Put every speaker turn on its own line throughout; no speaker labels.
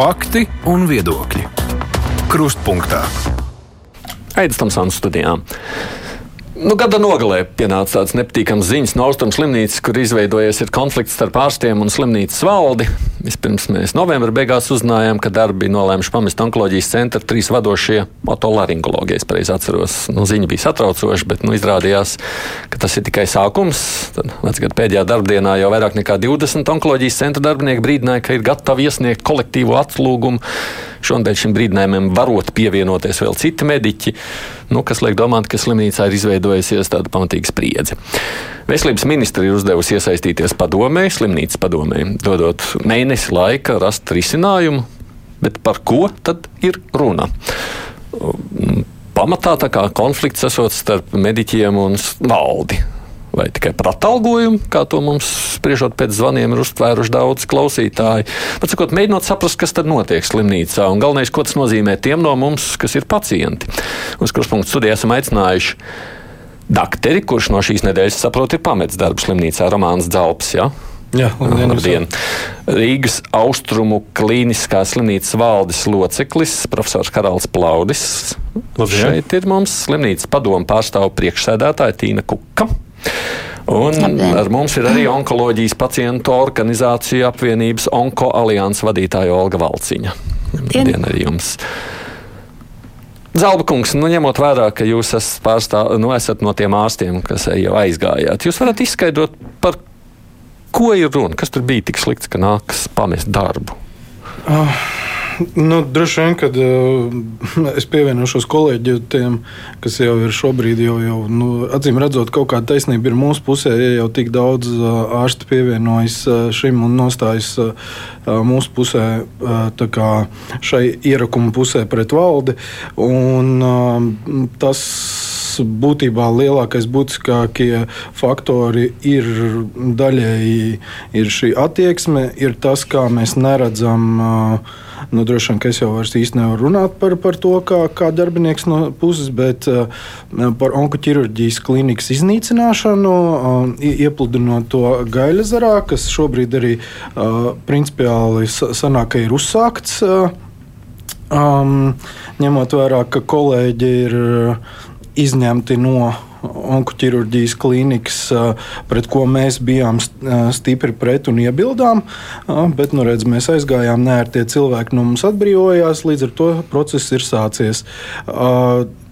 Fakti un viedokļi. Krustpunktā.
Aizsmeļamies studijām. Nu, gada nogalē pienāca tāds nepatīkams ziņas no austrumu slimnīcas, kur izveidojies konflikts starp ārstiem un slimnīcas valdi. Vispirms mēs novembrī beigās uzzinājām, ka darbi nolēmuši pamest onkoloģijas centra trīs vadošie otolaringologi. Es pareizi atceros, nu, ziņa bija satraucoša, bet nu, izrādījās, ka tas ir tikai sākums. Tad vecgada pēdējā darbdienā jau vairāk nekā 20 onkoloģijas centra darbinieki brīdināja, ka ir gatavi iesniegt kolektīvo atlūgumu. Šodien šim brīdinājumam varot pievienoties vēl citi mediķi, nu, kas liek domāt, ka slimnīcā ir izveidojusies tāda pamatīga spriedze. Veselības ministri ir uzdevusi iesaistīties padomē, slimnīcas padomē, dodot mēnesi laika rast risinājumu, bet par ko tad ir runa? Pamatā tā kā konflikts esot starp mediķiem un valdi vai tikai par atalgojumu, kā to mums spriežot pēc zvaniem, ir uztvēruši daudz klausītāji. Bet, sakot, mēģinot saprast, kas tad notiek slimnīcā, un galvenais, ko tas nozīmē tiem no mums, kas ir pacienti. Uz kurspunktu studijā esam aicinājuši dakteri, kurš no šīs nedēļas, saprot, ir pamets darbu slimnīcā Romāns Dzalps. Ja?
Jā, labdien,
labdien. Rīgas austrumu klīniskās slimnīcas valdes loceklis, profesors Karls Plaudis. Labdien. Šeit ir mums slimnīcas padomu pārstāvu priekšsēdētāja Tīna Kuka. Un Labdien. ar mums ir arī onkoloģijas pacientu organizācija apvienības Onko alianses vadītāja Olga Valciņa. Labdien arī jums! Zelba kungs, nu, ņemot vērā, ka jūs esat, pārstāv, nu, esat no tiem ārstiem, kas jau aizgājāt, jūs varat izskaidrot, par ko ir runa, kas tur bija tik slikts, ka nākas pamest darbu?
Uh. Nu, droši vien, kad uh, es pievienošos kolēģiem, kas jau ir šobrīd, jau, jau nu, acīm redzot, kaut kāda taisnība ir mūsu pusē, ja jau tik daudz uh, ārstu pievienojas uh, šim un nostājas uh, mūsu pusē, uh, šai ierakuma pusē pret valdi. Un, uh, tas būtībā lielākais būtiskākie faktori ir daļēji ir šī attieksme, ir tas, kā mēs neredzam. Uh, Nu, droši vien, ka es jau vairs īsti nevaru runāt par, par to, kā, kā darbinieks no puses, bet uh, par onkoķirurģijas klīnikas iznīcināšanu, uh, iepludinot to gaļazarā, kas šobrīd arī uh, principiāli sanāk, ka ir uzsākts. Uh, um, ņemot vērā, ka kolēģi ir izņemti no onkoķirurģijas klīnikas, pret ko mēs bijām stipri pret un iebildām. Bet, nu, redz, mēs aizgājām, nē, tie cilvēki no mums atbrīvojās, līdz ar to process ir sācies.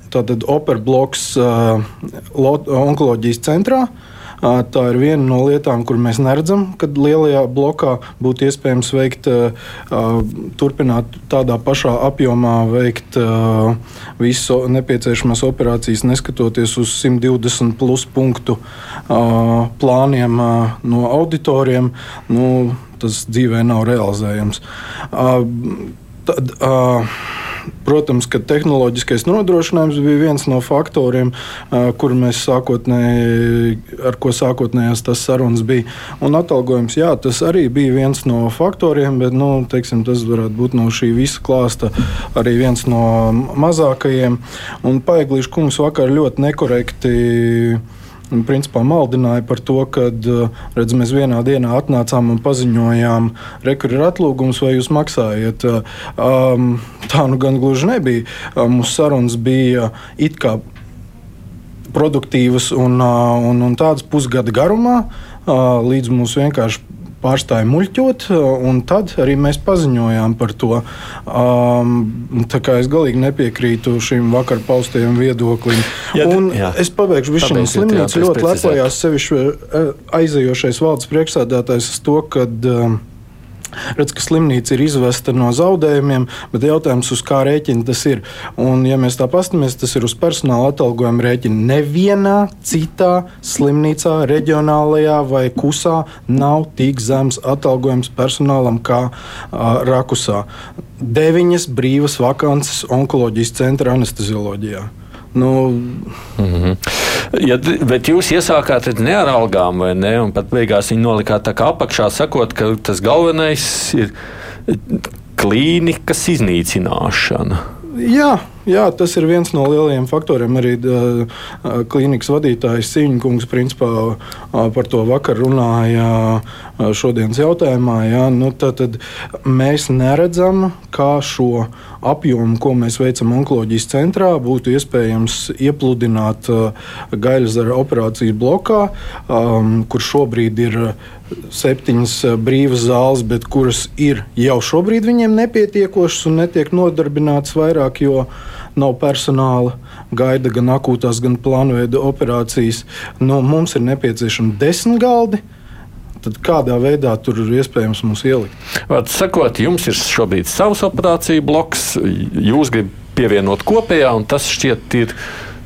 Tātad operbloks onkoloģijas centrā. Tā ir viena no lietām, kur mēs neredzam, kad lielajā blokā būtu iespējams veikt, turpināt tādā pašā apjomā, veikt visu nepieciešamās operācijas, neskatoties uz 120 plus punktu plāniem no auditoriem. Nu, tas dzīvē nav realizējams. Tad, Protams, ka tehnoloģiskais nodrošinājums bija viens no faktoriem, kur mēs sākotnēji, ar ko sākotnējās tas sarunas bija. Un atalgojums, jā, tas arī bija viens no faktoriem, bet nu, teiksim, tas varētu būt no šī visa klāsta arī viens no mazākajiem. Un Paiglīša kungs vakar ļoti nekorekti Un, principā maldināja par to, ka redz, mēs vienā dienā atnācām un paziņojām, rekur ir atlūgums, vai jūs maksājat. Um, tā nu gan gluži nebija. Um, mūsu sarunas bija it kā produktīvas un, un, un tādas pusgada garumā, līdz mums vienkārši pārstāja muļķot, un tad arī mēs paziņojām par to. Um, tā kā es galīgi nepiekrītu šim vakar paustajam viedoklim. Jā, un jā. es pabeigšu visu šo slimnīcu. Ļoti lepojās sevišķi eh, aizejošais valdes priekšsādātājs uz to, ka. Um, Redz, ka slimnīca ir izvesta no zaudējumiem, bet jautājums, uz kā rēķina tas ir. Un, ja mēs tā paskatāmies, tas ir uz personāla atalgojuma rēķina. Nevienā citā slimnīcā, reģionālajā vai kusā nav tik zems atalgojums personālam kā uh, Rakusā. Deviņas brīvas vakances onkoloģijas centra anestezioloģijā. Nu, mm
-hmm. ja, bet jūs iesākāt ne ar algām, vai ne? Un pat beigās viņi nolikāt tā kā apakšā, sakot, ka tas galvenais ir klīnikas iznīcināšana.
Jā, jā, tas ir viens no lielajiem faktoriem. Arī uh, klīnikas vadītājs Cīņkungs principā uh, par to vakar runāja uh, šodienas jautājumā. Jā, nu, tad mēs neredzam, kā šo apjomu, ko mēs veicam onkoloģijas centrā, būtu iespējams iepludināt gaļas operācijas blokā, um, kur šobrīd ir septiņas brīvas zāles, bet kuras ir jau šobrīd viņiem nepietiekošas un netiek nodarbinātas vairāk, jo nav personāla. Gaida gan akūtās, gan plānveida operācijas. Nu, mums ir nepieciešami desmit galdi. Tad kādā veidā tur ir iespējams mums ielikt?
Vārds sakot, jums ir šobrīd savs operāciju bloks, jūs gribat pievienot kopējā, un tas šķiet ir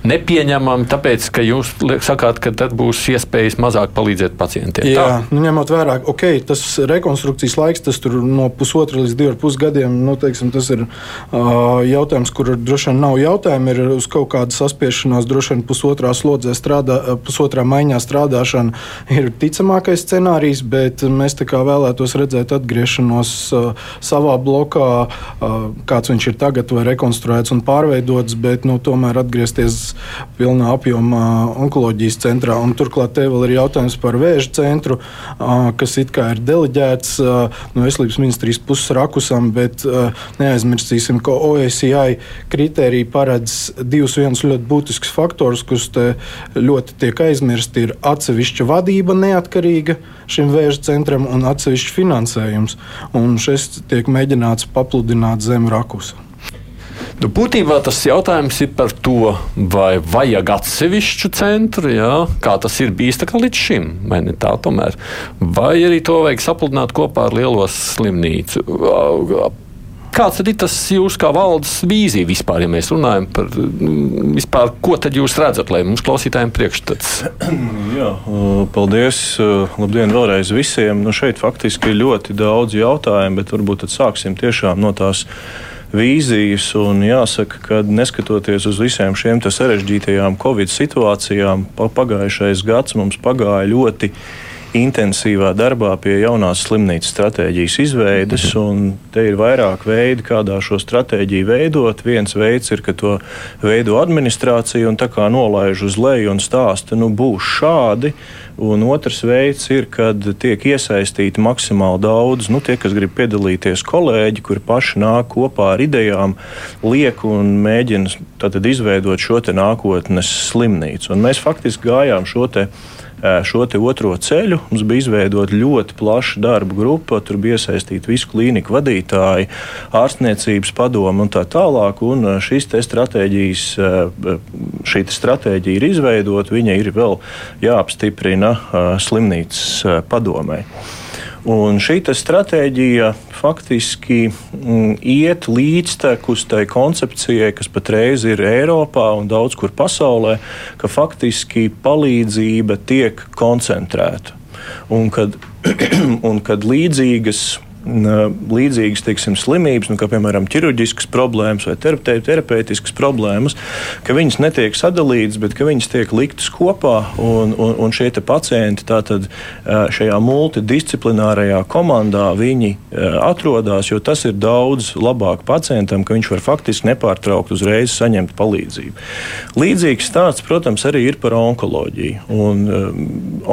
nepieņemami, tāpēc, ka jūs sakāt, ka tad būs iespējas mazāk palīdzēt pacientiem.
Jā, tā? nu, ņemot vērā, ok, tas rekonstrukcijas laiks, tas tur no pusotra līdz diviem pusgadiem, nu, teiksim, tas ir uh, jautājums, kur droši vien nav jautājumu, ir uz kaut kāda saspiešanās, droši vien pusotrā slodzē strādā, pusotrā maiņā strādāšana ir ticamākais scenārijs, bet mēs tā kā vēlētos redzēt atgriešanos uh, savā blokā, uh, kāds viņš ir tagad, vai rekonstruēts un pārveidots, bet nu, tomēr atgriezties pilnā apjomā onkoloģijas centrā. Un turklāt te vēl ir jautājums par vēža centru, kas it kā ir deleģēts no veselības ministrijas puses rakusam, bet neaizmirsīsim, ka OSCI kritērija paredz divus vienus ļoti būtiskus faktorus, kurus ļoti tiek aizmirsti. Ir atsevišķa vadība neatkarīga šim vēža centram un atsevišķs finansējums. Un šis tiek mēģināts papludināt zem rakusa.
Nu, būtībā tas jautājums ir par to, vai vajag atsevišķu centru, jā, kā tas ir bijis līdz šim, vai ne tā tomēr. Vai arī to vajag sapludināt kopā ar lielo slimnīcu. Kāds ir tas jūsu kā valdes vīzija vispār, ja mēs runājam par vispār, ko tad jūs redzat, lai mums klausītājiem priekšstats?
Jā, paldies. Labdien vēlreiz visiem. Nu, šeit faktiski ir ļoti daudz jautājumu, bet varbūt tad sāksim tiešām no tās vīzijas. Un jāsaka, ka neskatoties uz visiem šiem sarežģītajām Covid situācijām, pagājušais gads mums pagāja ļoti intensīvā darbā pie jaunās slimnīcas stratēģijas izveides. Mhm. Te ir vairāk veidi, kādā šo stratēģiju veidot. Viens veids ir, ka to veido administrācija un tā kā nolaiž uz leju un stāsta, nu būs šādi. Un otrs veids ir, kad tiek iesaistīti maksimāli daudz, nu, tie, kas grib piedalīties, kolēģi, kuri paši nāk kopā ar idejām, liek un mēģina izveidot šo nākotnes slimnīcu. Un mēs faktiski gājām šo te šo otro ceļu. Mums bija izveidota ļoti plaša darba grupa, tur bija iesaistīti visi klīniku vadītāji, ārstniecības padomu un tā tālāk. Un šīs stratēģijas, šī stratēģija ir izveidota, viņa ir vēl jāapstiprina slimnīcas padomē. Un šī stratēģija faktiski mm, iet līdztekus tai koncepcijai, kas patreiz ir Eiropā un daudz kur pasaulē, ka faktiski palīdzība tiek koncentrēta. Un kad, un kad līdzīgas līdzīgas teiksim, slimības, nu, kā piemēram ķirurģiskas problēmas vai terapeitiskas problēmas, ka viņas netiek sadalītas, bet viņas tiek liktas kopā un, un, un šie pacienti tātad šajā multidisciplinārajā komandā viņi atrodas, jo tas ir daudz labāk pacientam, ka viņš var faktiski nepārtraukt uzreiz saņemt palīdzību. Līdzīgs stāsts, protams, arī ir par onkoloģiju. Un, um,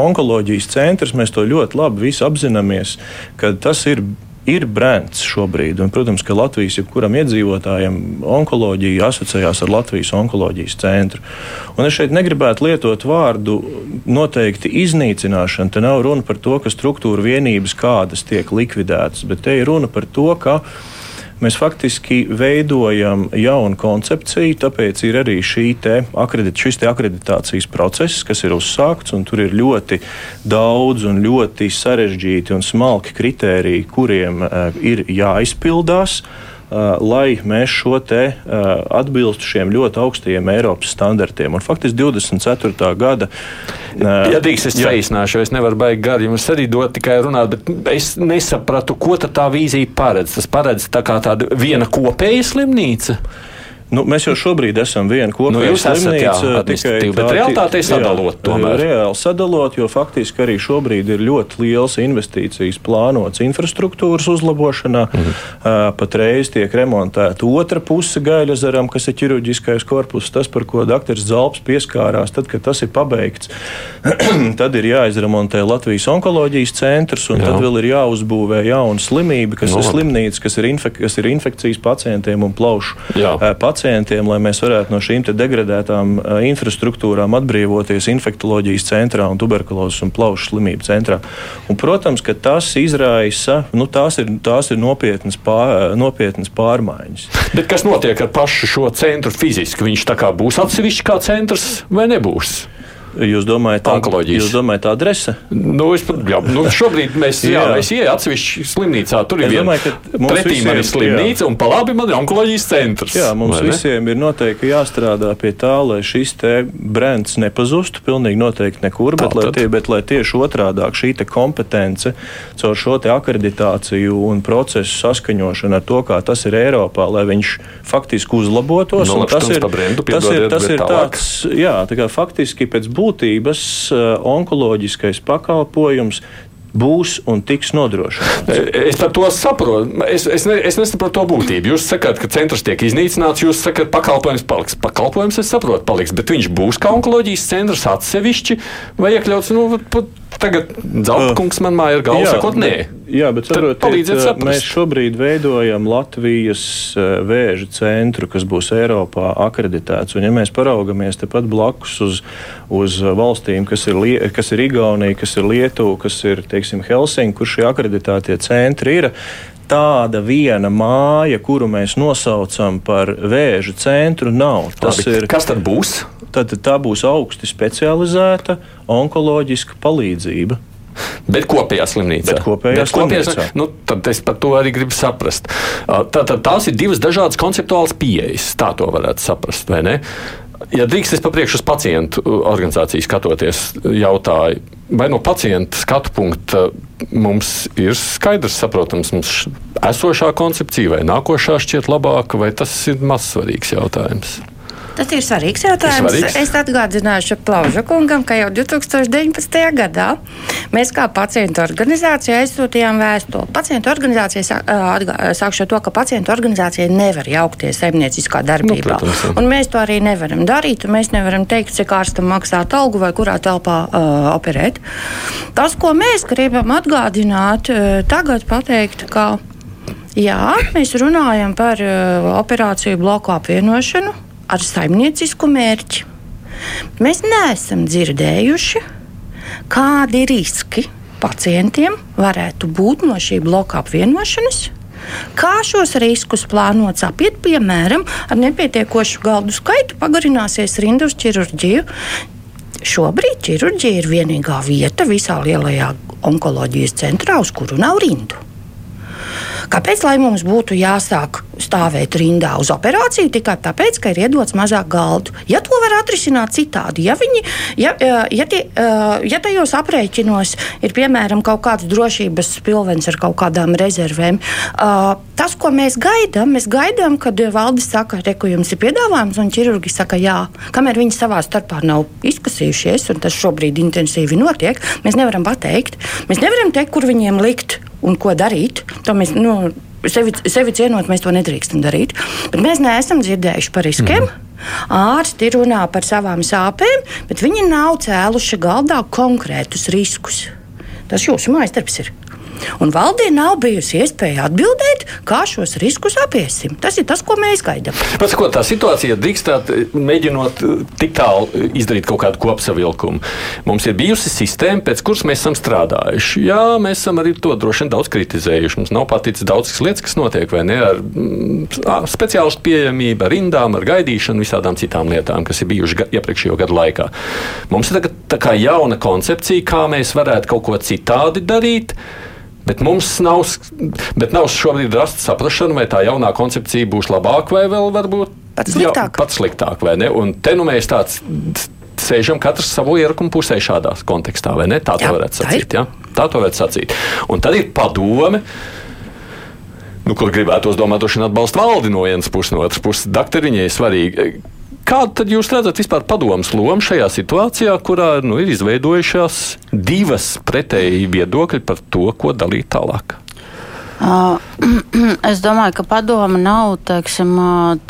onkoloģijas centrs mēs to ļoti labi apzināmies, ka tas ir ir brands šobrīd. Un, protams, ka Latvijas jebkuram iedzīvotājam onkoloģija asociējās ar Latvijas onkoloģijas centru. Un es šeit negribētu lietot vārdu noteikti iznīcināšana. Te nav runa par to, ka struktūra vienības kādas tiek likvidētas, bet te ir runa par to, ka Mēs faktiski veidojam jaunu koncepciju, tāpēc ir arī te akredit, šis te akreditācijas process, kas ir uzsākts, un tur ir ļoti daudz un ļoti sarežģīti un smalki kritēriji, kuriem uh, ir jāizpildās. Uh, lai mēs šo te uh, atbilstu šiem ļoti augstajiem Eiropas standartiem. Un faktiski 24. gada.
Uh, ja drīkst, es saīsināšu, es nevaru baigt gari jums arī dot tikai runāt, bet es nesapratu, ko tā vīzija paredz. Tas paredz tā kā tāda viena kopēja slimnīca.
Nu, mēs jau šobrīd esam viena kopīga
Nu, jūs esat, jā,
slimnīca.
administratīvi, bet realitātē sadalot tomēr.
Reāli sadalot, jo faktiski arī šobrīd ir ļoti liels investīcijas plānots infrastruktūras uzlabošanā. Mhm. Uh, patreiz tiek remontēta otra puse gaļazaram, kas ir ķirurģiskais korpus, tas, par ko dr. Zalps pieskārās. Tad, kad tas ir pabeigts, tad ir jāizremontē Latvijas onkoloģijas centrs, un Jā. tad vēl ir jāuzbūvē jauna slimība, kas no. ir slimnīca, kas ir, infek kas ir infekcijas pacientiem un plaušu Jā. pacientiem pacientiem, lai mēs varētu no šīm degradētām infrastruktūrām atbrīvoties infektuoloģijas centrā un tuberkulozes un plaušu slimību centrā. Un, protams, ka tas izraisa, nu, tās ir, tās ir nopietnas, pār, nopietnas pārmaiņas.
Bet kas notiek ar pašu šo centru fiziski? Viņš tā kā būs atsevišķi kā centrs vai nebūs?
Jūs domājat, tā, jūs domājat adrese?
Nu, es, jā, nu, šobrīd mēs, jā, jā. es ieju atsevišķi slimnīcā. Tur ir viena pretī man ir slimnīca jā. un pa labi man ir onkoloģijas centrs.
Jā, mums visiem ir noteikti jāstrādā pie tā, lai šis te brands nepazustu pilnīgi noteikti nekur, bet, lai, tie, bet lai tieši otrādāk šī kompetence caur šo te akreditāciju un procesu saskaņošanu ar to, kā tas ir Eiropā, lai viņš faktiski uzlabotos.
No, tas ir,
brendu, tas ir, tas ir tāds, jā, tā kā faktiski pēc būtības būtības eh, onkoloģiskais pakalpojums būs un tiks nodrošināts.
Es par to saprotu. Es, es, ne, es nesaprotu to būtību. Jūs sakāt, ka centrs tiek iznīcināts, jūs sakat, ka pakalpojums paliks. Pakalpojums, es saprotu, paliks, bet viņš būs kā onkoloģijas centrs atsevišķi vai iekļauts nu, Tagad Zeltkungs man māja ir galva, sakot, nē.
Jā, bet saprotiet, mēs šobrīd veidojam Latvijas vēža centru, kas būs Eiropā akreditēts. Un, ja mēs paraugamies tepat blakus uz, uz valstīm, kas ir, kas ir Igaunija, kas ir Lietuva, kas ir, teiksim, Helsinki, kur šie akreditētie centri ir, tāda viena māja, kuru mēs nosaucam par vēža centru, nav.
Tas Labi, ir, kas tad būs?
Tad tā būs augsti specializēta onkoloģiska palīdzība.
Bet kopējā slimnīcā.
Bet kopējā Bet
kopējā, slimnīcā. Nu, tad es par to arī gribu saprast. Tā, tā, tās ir divas dažādas konceptuālas pieejas. Tā to varētu saprast, vai ne? Ja drīkst, es papriekšu uz pacientu organizāciju skatoties, jautāju, vai no pacienta skatu punkta mums ir skaidrs, saprotams, mums esošā koncepcija vai nākošā šķiet labāka, vai tas ir mazsvarīgs jautājums?
Tas ir svarīgs jautājums.
Svarīgs.
Es atgādināšu Plauža kungam, ka jau 2019. gadā mēs kā pacientu organizācija aizsūtījām vēstuli. Pacientu organizācija sākšu ar to, ka pacientu organizācija nevar jaukties saimnieciskā darbībā. Nu, protams, un mēs to arī nevaram darīt. Mēs nevaram teikt, cik ārstam maksāt algu vai kurā telpā uh, operēt. Tas, ko mēs gribam atgādināt, uh, tagad pateikt, ka jā, mēs runājam par uh, operāciju bloku apvienošanu ar saimniecisku mērķi. Mēs neesam dzirdējuši, kādi riski pacientiem varētu būt no šī bloka apvienošanas. Kā šos riskus plānots apiet, piemēram, ar nepietiekošu galdu skaitu, pagarināsies rinda uz ķirurģiju. Šobrīd ķirurģija ir vienīgā vieta visā lielajā onkoloģijas centrā, uz kuru nav rindu. Kāpēc mums būtu jāsāk stāvēt rindā uz operāciju tikai tāpēc, ka ir iedots mazāk galdu? Ja to var atrisināt citādi, ja, viņi, ja, ja, tie, ja tajos aprēķinos ir piemēram kaut kāds drošības pilvens ar kaut kādām rezervēm, tas, ko mēs gaidām, mēs gaidām, kad valdes saka, ka jums ir piedāvājums, un ķirurgi saka, jā, kamēr viņi savā starpā nav izkasījušies, un tas šobrīd intensīvi notiek, mēs nevaram pateikt, mēs nevaram teikt, kur viņiem likt un ko darīt. To mēs, nu, sevi, sevi cienot, mēs to nedrīkstam darīt. Bet mēs neesam dzirdējuši par riskiem. Mm. Ārsti runā par savām sāpēm, bet viņi nav cēluši galdā konkrētus riskus. Tas jūsu mājas darbs ir. Un valdē nav bijusi iespēja atbildēt, kā šos riskus apiesim. Tas ir tas, ko mēs gaidām.
Pasakot, tā situācija drīkstāt, mēģinot eh, tik tālu eh, izdarīt kaut kādu kopsavilkumu. Mums ir bijusi sistēma, pēc kuras mēs esam strādājuši. Jā, mēs esam arī to droši vien daudz kritizējuši. Mums nav paticis daudz lietas, kas notiek, vai ne, ar mm, speciālistu pieejamību, ar rindām, ar gaidīšanu, visādām citām lietām, kas ir bijušas iepriekšējo gadu laikā. Mums ir tagad tā kā jauna koncepcija, kā mēs varētu kaut ko citādi darīt. Bet mums nav, bet nav šobrīd rasta saprašana, vai tā jaunā koncepcija būs labāka vai vēl varbūt
pat sliktāk.
Jā, pat sliktāk Un te nu mēs tāds sēžam katrs savu ierakumu pusē šādā kontekstā, vai ne? Tā to varētu sacīt. Tā, tā to varētu sacīt. Un tad ir padome nu, kur gribētos domāt, ka atbalsta valdi no vienas puses, no otras puses, doktoriņai svarīgi. Kādu tad jūs redzat vispār padomus lomu šajā situācijā, kurā nu, ir izveidojušās divas pretēji viedokļi par to, ko darīt tālāk?
Es domāju, ka padoma nav. Teiksim,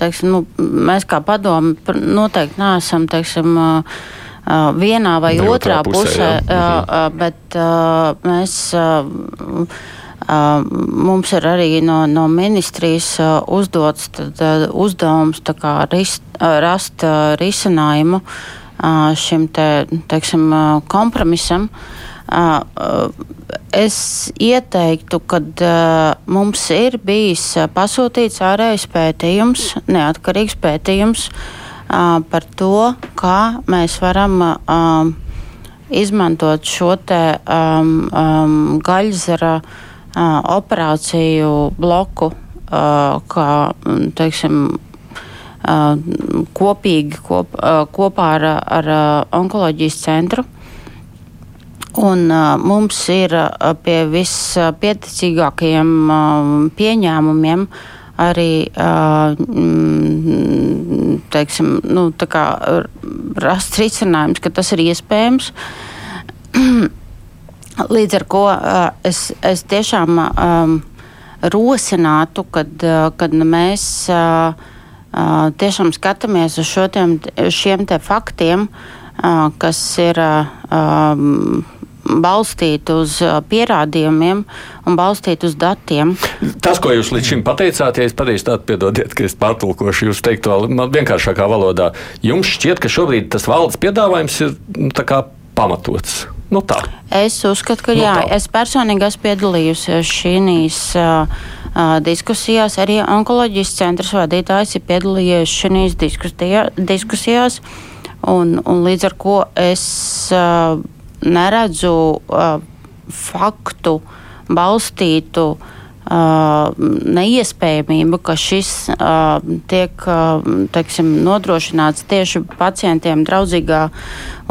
teiksim, nu, mēs kā padoma noteikti neesam teiksim, vienā vai ne otrā, otrā pusē, pusē jā. Mhm. bet mēs mums ir arī no, no ministrijas uzdots tad, uzdevums ris, rast risinājumu šim te, teiksim, kompromisam. Es ieteiktu, ka mums ir bijis pasūtīts ārējais pētījums, neatkarīgs pētījums par to, kā mēs varam izmantot šo te gaļzara operāciju bloku, kā teiksim, kopīgi kop, kopā ar, ar onkoloģijas centru. Un uh, mums ir uh, pie vispieticīgākajiem uh, pieņēmumiem arī uh, teiksim, nu, rasts risinājums, ka tas ir iespējams. Līdz ar to es, es tiešām um, rosinātu, kad, kad mēs uh, tiešām skatāmies uz tiem, šiem te faktiem, uh, kas ir um, balstīti uz pierādījumiem un balstīti uz datiem.
Tas, ko jūs līdz šim pateicāt, ja es pareizi tādu piedodiet, ka es pārtulkošu jūs teikto vienkāršākā valodā, jums šķiet, ka šobrīd tas valdes piedāvājums ir nu, pamatots. Nu, tā.
es uzskatu, ka nu, jā, tā. es personīgi esmu piedalījusies šīs uh, diskusijās. Arī onkoloģijas centra vadītājs ir piedalījies šīs diskusijās. Un, un līdz ar to es uh, neredzu uh, faktu balstītu uh, Neiespējamība, ka šis tiek teiksim, nodrošināts tieši pacientiem draudzīgā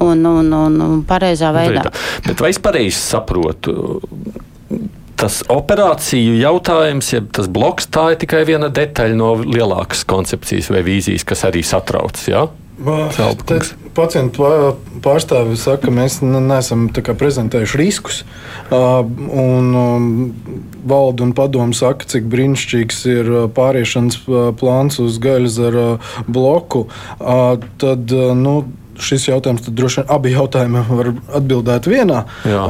un, un, un, un pareizā veidā.
Bet vai es pareizi saprotu? Tas operāciju jautājums, ja tas bloks, tā ir tikai viena detaļa no lielākas koncepcijas vai vīzijas, kas arī satrauc. Ja?
Pacientu pārstāvi saka, ka mēs neesam prezentējuši riskus. Un valde un padomu saka, cik brīnišķīgs ir pāriešanas plāns uz gaļzara bloku. Tad, nu, šis jautājums, tad droši vien abi jautājumi var atbildēt vienā. Jā.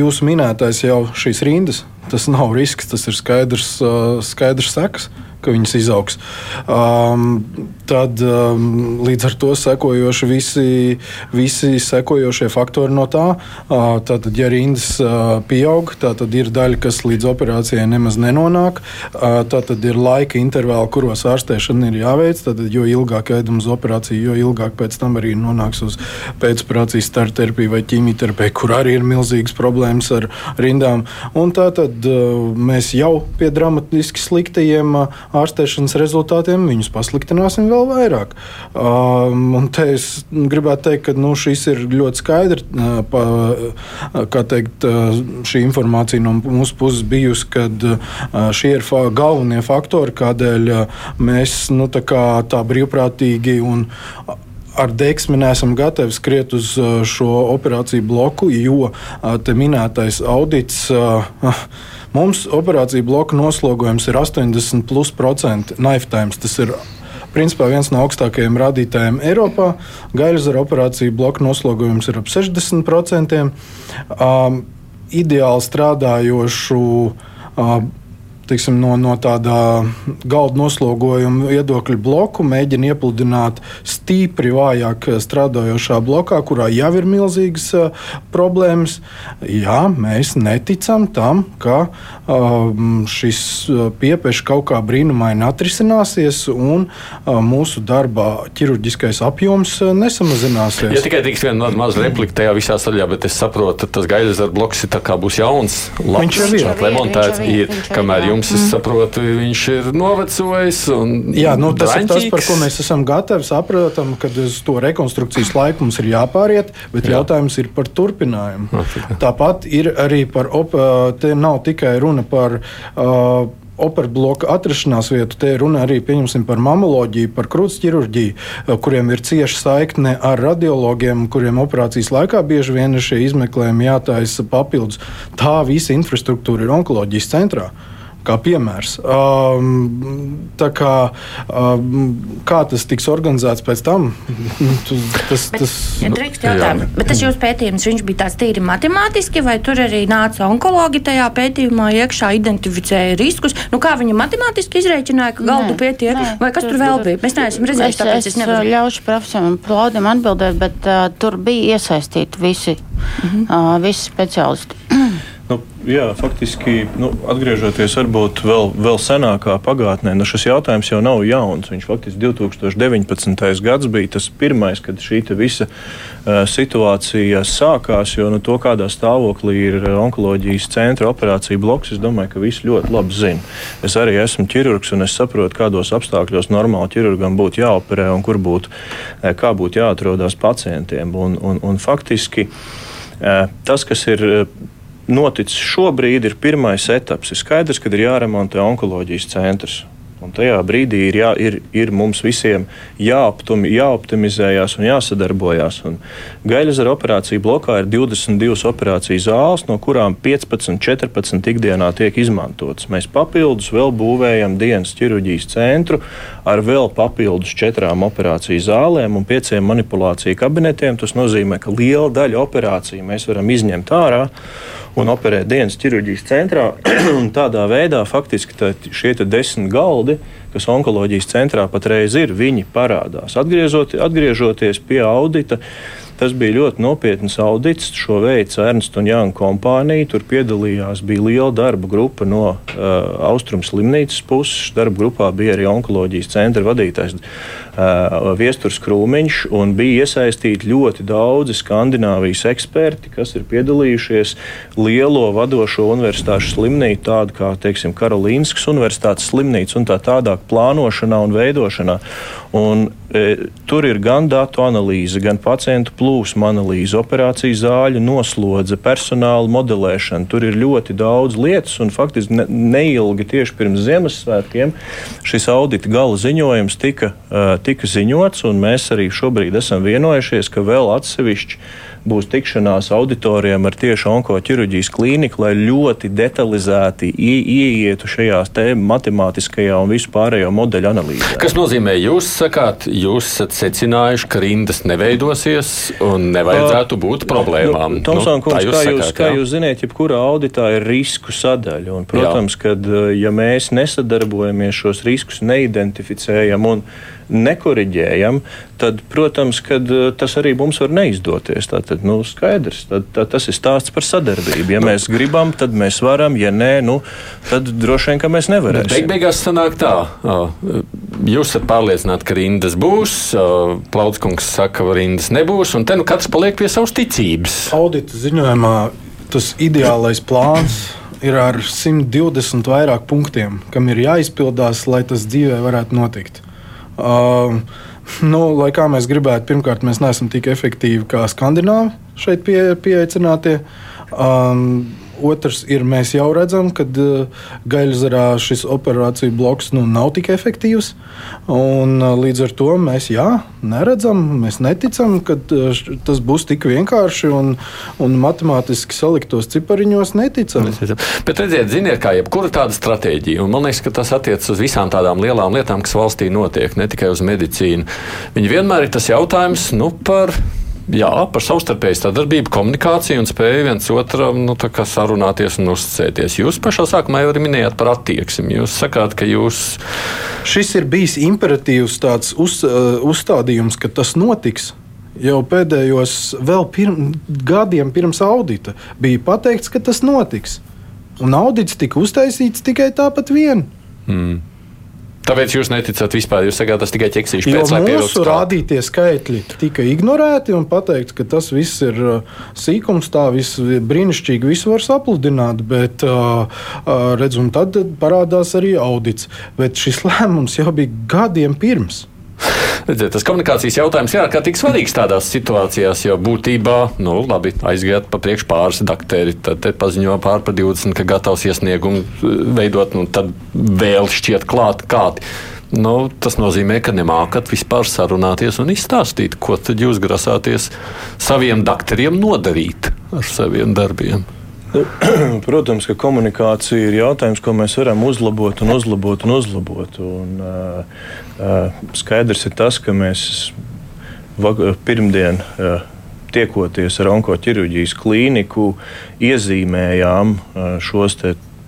Jūsu minētais jau šīs rindas, tas nav risks, tas ir skaidrs, skaidrs sekas ka viņas izaugs. Um, tad um, līdz ar to sekojoši visi, visi sekojošie faktori no tā. Uh, tātad, ja rindas uh, pieaug, tad ir daļa, kas līdz operācijai nemaz nenonāk. Uh, tad ir laika intervāli, kuros ārstēšana ir jāveic. Tad, jo ilgāk ēdam uz operāciju, jo ilgāk pēc tam arī nonāks uz pēcoperācijas starterapiju vai ķīmijterapiju, kur arī ir milzīgas problēmas ar rindām. Un tā tad uh, mēs jau pie dramatiski sliktajiem uh, ārstēšanas rezultātiem, viņus pasliktināsim vēl vairāk. Um, te es gribētu teikt, ka nu, šis ir ļoti skaidrs. Uh, teikt, uh, šī informācija no mūsu puses bijusi, uh, šie ir fa galvenie faktori, kādēļ mēs nu, tā, kā, tā brīvprātīgi un ar deksmi neesam gatavi skriet uz šo operāciju bloku, jo te minētais audits. Uh, Mums operācija bloka noslogojums ir 80% lifetime. Tas ir principā viens no augstākajiem rādītājiem Eiropā. Gaļzara operācija bloka noslogojums ir ap 60%. Um, ideāli strādājošu uh, teiksim, no, no tāda galda noslogojuma viedokļa bloku mēģina iepludināt stīpri vājāk strādājošā blokā, kurā jau ir milzīgas uh, problēmas. Jā, mēs neticam tam, ka um, šis piepešs kaut kā brīnumaini atrisināsies un uh, mūsu darbā ķirurģiskais apjoms uh, nesamazināsies.
Ja tikai tiks viena maza replika tajā visā saļā, bet es saprotu, ka tas gaļas ar bloks ir būs jauns, labs, viņš jau ir remontēts, ir, kamēr jums jums, es mm. saprotu, viņš ir novecojis.
Jā, nu, tas draņķīgs. ir tas, par ko mēs esam gatavi. Saprotam, ka uz to rekonstrukcijas laiku mums ir jāpāriet, bet Jā. jautājums ir par turpinājumu. Afrika. Tāpat ir arī par, op, te nav tikai runa par. Uh, operbloka atrašanās vietu. Te runa arī par mamoloģiju, par krūts ķirurģiju, kuriem ir cieša saikne ar radiologiem, kuriem operācijas laikā bieži vien ir šie izmeklējumi jātaisa papildus. Tā visa infrastruktūra ir onkoloģijas centrā kā piemērs. Um, kā, um, kā tas tiks organizēts pēc tam?
tas, bet, tas, ja drīkst jautāt, bet tas jūsu pētījums bija tāds tīri matemātiski, vai tur arī nāca onkologi tajā pētījumā iekšā, identificēja riskus? Nu, kā viņi matemātiski izreikināja, ka galdu pietiek, nē, vai kas tur, tur vēl bija? Mēs neesam redzējuši,
es, tāpēc es, es nevaru. ļaušu profesoram Plaudim atbildēt, bet uh, tur bija iesaistīti visi, mm -hmm. uh, visi speciālisti.
Nu, jā, faktiski, nu, atgriežoties varbūt vēl, vēl senākā pagātnē, nu, šis jautājums jau nav jauns. Viņš faktiski 2019. gads bija tas pirmais, kad šī visa uh, situācija sākās. Jo nu, to, kādā stāvoklī ir onkoloģijas centra operācija bloks, es domāju, ka visi ļoti labi zina. Es arī esmu ķirurgs un es saprotu, kādos apstākļos normāli ķirurgam būtu jāoperē un kur būtu, kā būtu jāatrodas pacientiem. Un, un, un faktiski tas, kas ir noticis šobrīd, ir pirmais etaps. Ir skaidrs, ka ir jāremontē onkoloģijas centrs. Un tajā brīdī ir, jā, ir, ir mums visiem jāoptimi, jāoptimizējās un jāsadarbojās. Un Gaļazara operācija blokā ir 22 operāciju zāles, no kurām 15, 14 ikdienā tiek izmantotas. Mēs papildus vēl būvējam dienas ķirurģijas centru ar vēl papildus četrām operāciju zālēm un pieciem manipulāciju kabinetiem. Tas nozīmē, ka liela daļa operāciju mēs varam izņemt ārā un operē dienas ķirurģijas centrā. tādā veidā faktiski tā, šie desmit galdi, kas onkoloģijas centrā patreiz ir, viņi parādās. Atgriežoties pie audita, Tas bija ļoti nopietns audits. Šo veidu Ernsts un Jānis kompānija. Tur piedalījās liela darba grupa no uh, Austrum slimnīcas puses. Darba grupā bija arī onkoloģijas centra vadītājs uh, Viesturs Krūmiņš. Bija iesaistīti ļoti daudzi Skandināvijas eksperti, kas ir piedalījušies lielo vadošo universitāšu slimnīcu, tādu kā teiksim, Karolīnas Universitātes slimnīca un tā tālāk plānošanā un veidošanā. Un, tur ir gan datu analīze, gan pacientu plūsma analīze, operāciju zāļu noslodze, personāla modelēšana. Tur ir ļoti daudz lietas, un faktiski ne, neilgi tieši pirms Ziemassvētkiem šis audita gala ziņojums tika, uh, tika ziņots, un mēs arī šobrīd esam vienojušies, ka vēl atsevišķi būs tikšanās auditoriem ar tieši onkoķirurģijas klīniku, lai ļoti detalizēti ieietu šajās matemātiskajā un vispārējo modeļu analīzē.
Kas nozīmē, jūs sakāt, jūs esat secinājuši, ka rindas neveidosies un nevajadzētu būt problēmām.
Nu, Tomson, nu, kungs, kā, jūs, sakāt, kā jūs zināt, jebkurā auditā ir risku sadaļa. Un, protams, jā. kad ja mēs nesadarbojamies, šos riskus neidentificējam un nekoriģējam, tad, protams, kad, uh, tas arī mums var neizdoties. Tātad, nu, skaidrs, tad, tad tas ir stāsts par sadarbību. Ja nu, mēs gribam, tad mēs varam, ja nē, nu, tad droši vien, ka mēs nevarēsim.
Beig beigās sanāk tā, jūs esat pārliecināti, ka rindas būs, Plaudskungs saka, ka rindas nebūs, un te nu katrs paliek pie savas ticības.
Audita ziņojumā tas ideālais plāns ir ar 120 vairāk punktiem, kam ir jāizpildās, lai tas dzīvē varētu notikt. Uh, nu, lai kā mēs gribētu, pirmkārt, mēs neesam tik efektīvi kā skandināvi šeit pie, pieaicinātie. Um, Otrs ir, mēs jau redzam, ka uh, gaļzarā šis operāciju bloks nu, nav tik efektīvs. Un, uh, līdz ar to mēs jā, neredzam, mēs neticam, ka uh, tas būs tik vienkārši un, un matemātiski saliktos cipariņos neticam.
Bet redziet, ziniet, kā jebkura tāda stratēģija, un man liekas, ka tas attiecas uz visām tādām lielām lietām, kas valstī notiek, ne tikai uz medicīnu. Viņi vienmēr ir tas jautājums nu, par jā, par savstarpēju sadarbību, komunikāciju un spēju viens otram nu, sarunāties un uzticēties. Jūs pašā sākumā jau minējāt par attieksmi. Jūs sakāt, ka jūs.
Šis ir bijis imperatīvs tāds uz, uh, uzstādījums, ka tas notiks. Jau pēdējos pirm, gadiem pirms audita bija pateikts, ka tas notiks. Un audits tika uztaisīts tikai tāpat vien. Mm.
Tāpēc jūs neticat vispār. Jūs sakāt, tas tikai ķeksīšu
pēc tam. Mūsu rādītie skaitļi tika ignorēti un pateikts, ka tas viss ir uh, sīkums, tā viss brīnišķīgi, visu var sapludināt, bet uh, uh, redz, un tad parādās arī audits. Bet šis lēmums jau bija gadiem pirms.
Redziet, tas komunikācijas jautājums ir ārkārtīgi svarīgs tādās situācijās, jo būtībā, nu, labi, aiziet pa priekšu pāris dakteri, tad paziņo pār par 20, ka gatavs iesniegumu eh, veidot, nu, tad vēl šķiet klāt kādi. Nu, tas nozīmē, ka nemākat vispār sarunāties un izstāstīt, ko tad jūs grasāties saviem doktoriem nodarīt ar saviem darbiem.
Protams, ka komunikācija ir jautājums, ko mēs varam uzlabot un uzlabot un uzlabot. Un, uh, uh, skaidrs ir tas, ka mēs pirmdien. Uh, Tiekoties ar onkoķirurģijas klīniku, iezīmējām šos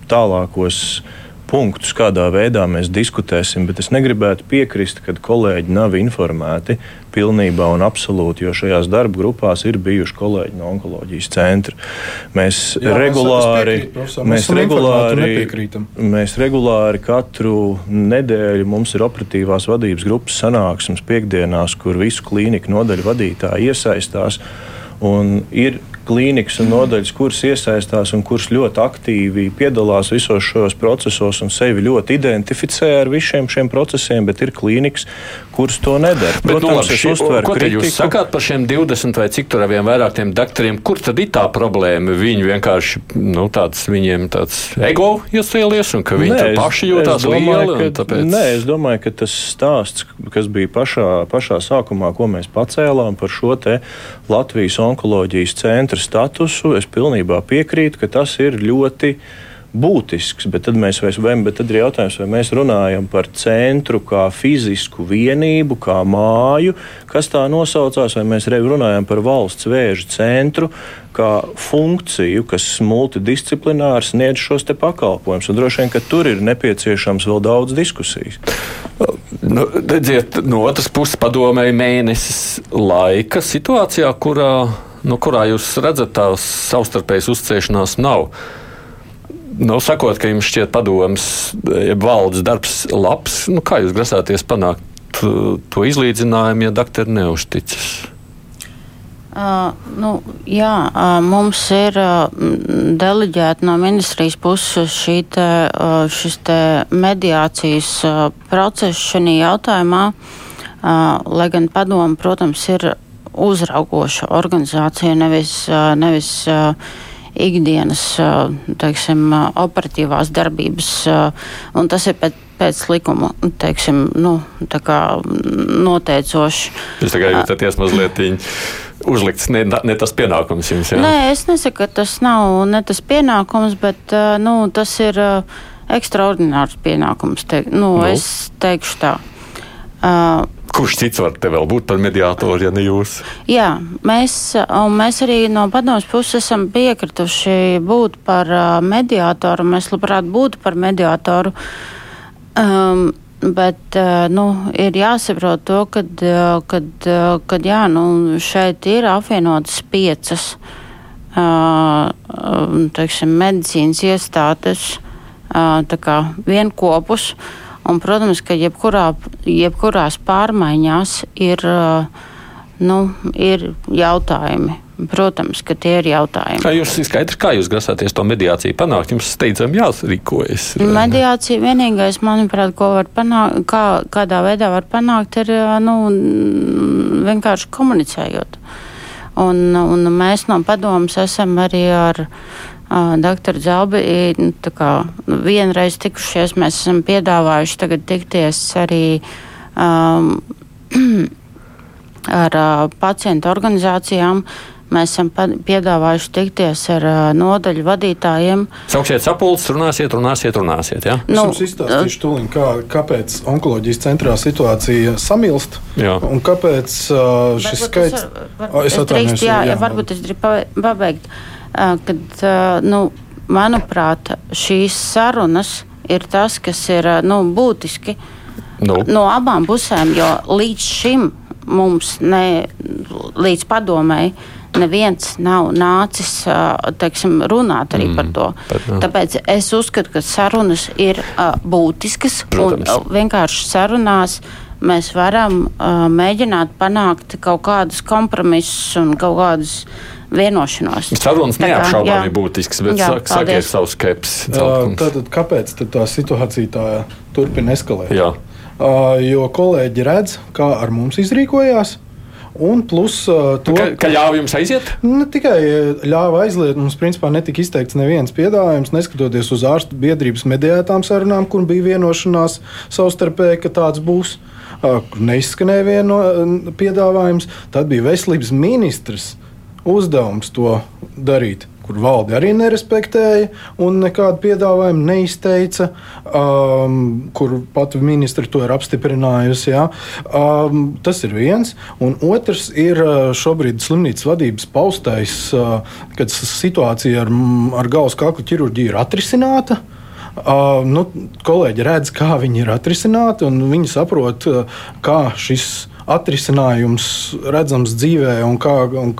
tālākos uh, punktus, kādā veidā mēs diskutēsim, bet es negribētu piekrist, ka kolēģi nav informēti pilnībā un absolūti, jo šajās darba grupās ir bijuši kolēģi no onkoloģijas centra. Mēs Jā, regulāri, mēs, mēs, regulāri, mēs regulāri katru nedēļu mums ir operatīvās vadības grupas sanāksmes piekdienās, kur visu klīniku nodaļu vadītāji iesaistās. Un ir klīnikas un nodaļas, kuras iesaistās un kuras ļoti aktīvi piedalās visos šajos procesos un sevi ļoti identificē ar visiem šiem procesiem, bet ir klīnikas, kuras to nedara.
Bet, Protams, labi, es uztveru ko kritiku. Jūs sakāt par šiem 20 vai cik tur vien vairāk tiem doktoriem, kur tad ir tā problēma? Viņi vienkārši, nu, tāds, viņiem tāds ego iesēlies un ka viņi nē, paši jūtās lieli. Ka, tāpēc...
Nē, es domāju, ka tas stāsts, kas bija pašā, pašā sākumā, ko mēs pacēlām par šo te Latvijas onkoloģijas centra statusu, es pilnībā piekrītu, ka tas ir ļoti būtisks. Bet tad, mēs, vai, bet tad ir jautājums, vai mēs runājam par centru kā fizisku vienību, kā māju, kas tā nosaucās, vai mēs runājam par valsts vēža centru kā funkciju, kas multidisciplināri sniedz šos pakalpojumus. Droši vien, ka tur ir nepieciešams vēl daudz diskusijas.
Nu, redziet, no otras puses, padomēji mēnesis laika situācijā, kurā, nu, kurā jūs redzat, tās savstarpējas uzticēšanās? Nav. Nu, sakot, ka jums šķiet padoms, ja valdes darbs labs, nu, kā jūs grasāties panākt to izlīdzinājumu, ja doktori neuzticas?
Uh, nu, jā, uh, mums ir uh, deleģēta no ministrijas puses te, uh, šis te mediācijas uh, process šajā jautājumā, uh, lai gan padomu, protams, ir uzraugoša organizācija, nevis, nevis ikdienas teiksim, operatīvās darbības, un tas ir pēc, pēc likuma teiksim, nu, noteicoši.
Jūs tagad jūtaties mazliet uzlikts ne, ne tas pienākums jums? Jā?
Nē, es nesaku, ka tas nav ne tas pienākums, bet nu, tas ir ekstraordinārs pienākums. Te, nu, nu. Es teikšu tā.
Uh, Kurš cits var te vēl būt par mediātoru, ja ne jūs?
Jā, mēs, mēs arī no padomus puses esam piekrituši būt par mediātoru. Mēs labprāt būtu par mediātoru. Um, Bet nu, ir jāsaprot to, ka nu, šeit ir apvienotas piecas teiksim, medicīnas iestādes, vienopus. Un, protams, ka jebkurā, jebkurās pārmaiņās ir, nu, ir jautājumi. Protams, ka tie ir jautājumi.
Kā jūs skaidrs, kā jūs grasāties to mediāciju panākt? Jums steidzami jārīkojas.
Mediācija vienīgais, manuprāt, ko var panākt, kā, kādā veidā var panākt, ir nu, vienkārši komunicējot. Un, un mēs no padomus esam arī ar Doktor Zelbi, nu, nu, vienreiz tikušies, mēs esam piedāvājuši tagad tikties arī um, ar uh, pacientu organizācijām. Mēs esam piedāvājuši tikties ar uh, nodaļu vadītājiem.
Sauksiet sapulces, runāsiet, runāsiet, runāsiet. Ja?
Nu, es jums izstāstīšu tūlīt, kā, kāpēc onkoloģijas centrā situācija samilst jā. un kāpēc uh, šis skaits.
Varbūt, es atvainojos. Jā, jā, varbūt es gribu pabeigt. Uh, kad, nu, manuprāt, šīs sarunas ir tas, kas ir nu, būtiski nu. no abām pusēm, jo līdz šim mums, ne, līdz padomēji, neviens nav nācis teiksim, runāt arī mm, par to. Bet, no. Tāpēc es uzskatu, ka sarunas ir būtiskas Protams. un vienkārši sarunās. Mēs varam uh, mēģināt panākt kaut kādus kompromisus un kaut kādus uh, vienošanos.
Sarunas neapšaubāmi būtisks, bet jā, sakiet savu skepsi.
Tātad, kāpēc tā situācija tā turpina eskalēt? Jā. jo kolēģi redz, kā ar mums izrīkojās. Un plus uh, to,
ka, ka ļāva jums aiziet?
Ne tikai ļāva aiziet, mums principā netika izteikts neviens piedāvājums, neskatoties uz ārstu biedrības mediētām sarunām, kur bija vienošanās savstarpēji, ka tāds būs. Uh, kur neizskanēja vieno piedāvājums, tad bija veselības ministrs uzdevums to darīt kur valde arī nerespektēja un nekādu piedāvājumu neizteica, um, kur pat ministri to ir apstiprinājusi. Ja. Um, tas ir viens. Un otrs ir uh, šobrīd slimnīcas vadības paustais, uh, kad situācija ar, ar galvas kaklu ķirurģiju ir atrisināta. Uh, nu, kolēģi redz, kā viņi ir atrisināti, un viņi saprot, uh, kā šis atrisinājums redzams dzīvē un kā, un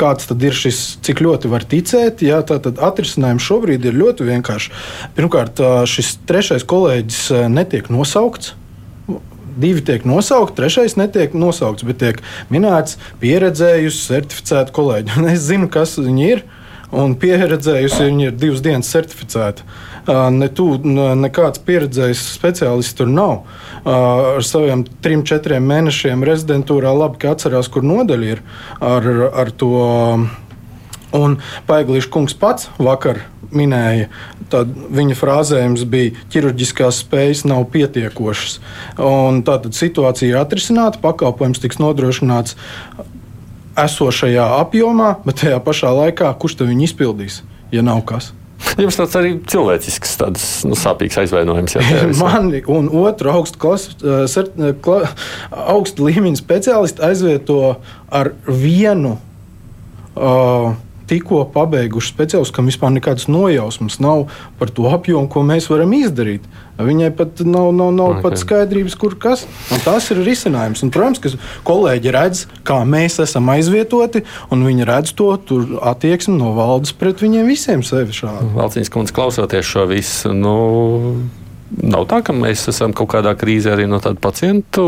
Kāds tad ir šis, cik ļoti var ticēt? Jā, tātad atrisinājums šobrīd ir ļoti vienkāršs. Pirmkārt, šis trešais kolēģis netiek nosaukts. Divi tiek nosaukti, trešais netiek nosaukts, bet tiek minēts pieredzējusi, certificēta kolēģi. Un es zinu, kas viņi ir, un pieredzējusi viņi ir divas dienas certificēti. Ne tu, nekāds pieredzējis speciālists tur nav ar saviem trim, četriem mēnešiem rezidentūrā labi atcerās, kur nodaļa ir ar, ar to. Un Paiglīša kungs pats vakar minēja, tad viņa frāzējums bija, ka ķirurģiskās spējas nav pietiekošas. Un tātad situācija ir atrisināta, pakalpojums tiks nodrošināts esošajā apjomā, bet tajā pašā laikā kurš to izpildīs, ja nav kas?
Jums tāds arī cilvēcisks, tāds nu, sāpīgs aizvainojums.
Mani un otru augstu, klasu, eh, eh, kla, augstu līmeņa speciālistu aizvieto ar vienu. Uh, tikko pabeiguši speciālistu, kam vispār nekādas nojausmas nav par to apjomu, ko mēs varam izdarīt. Viņai pat nav, nav, nav okay. pat skaidrības, kur kas. Un tas ir risinājums. Un, protams, ka kolēģi redz, kā mēs esam aizvietoti, un viņi redz to attieksmi no valdes pret viņiem visiem sevi šādi.
Valcīnas kundze, klausoties šo visu. Nu... Nav tā, ka mēs esam kaut kādā krīzē arī no tādu pacientu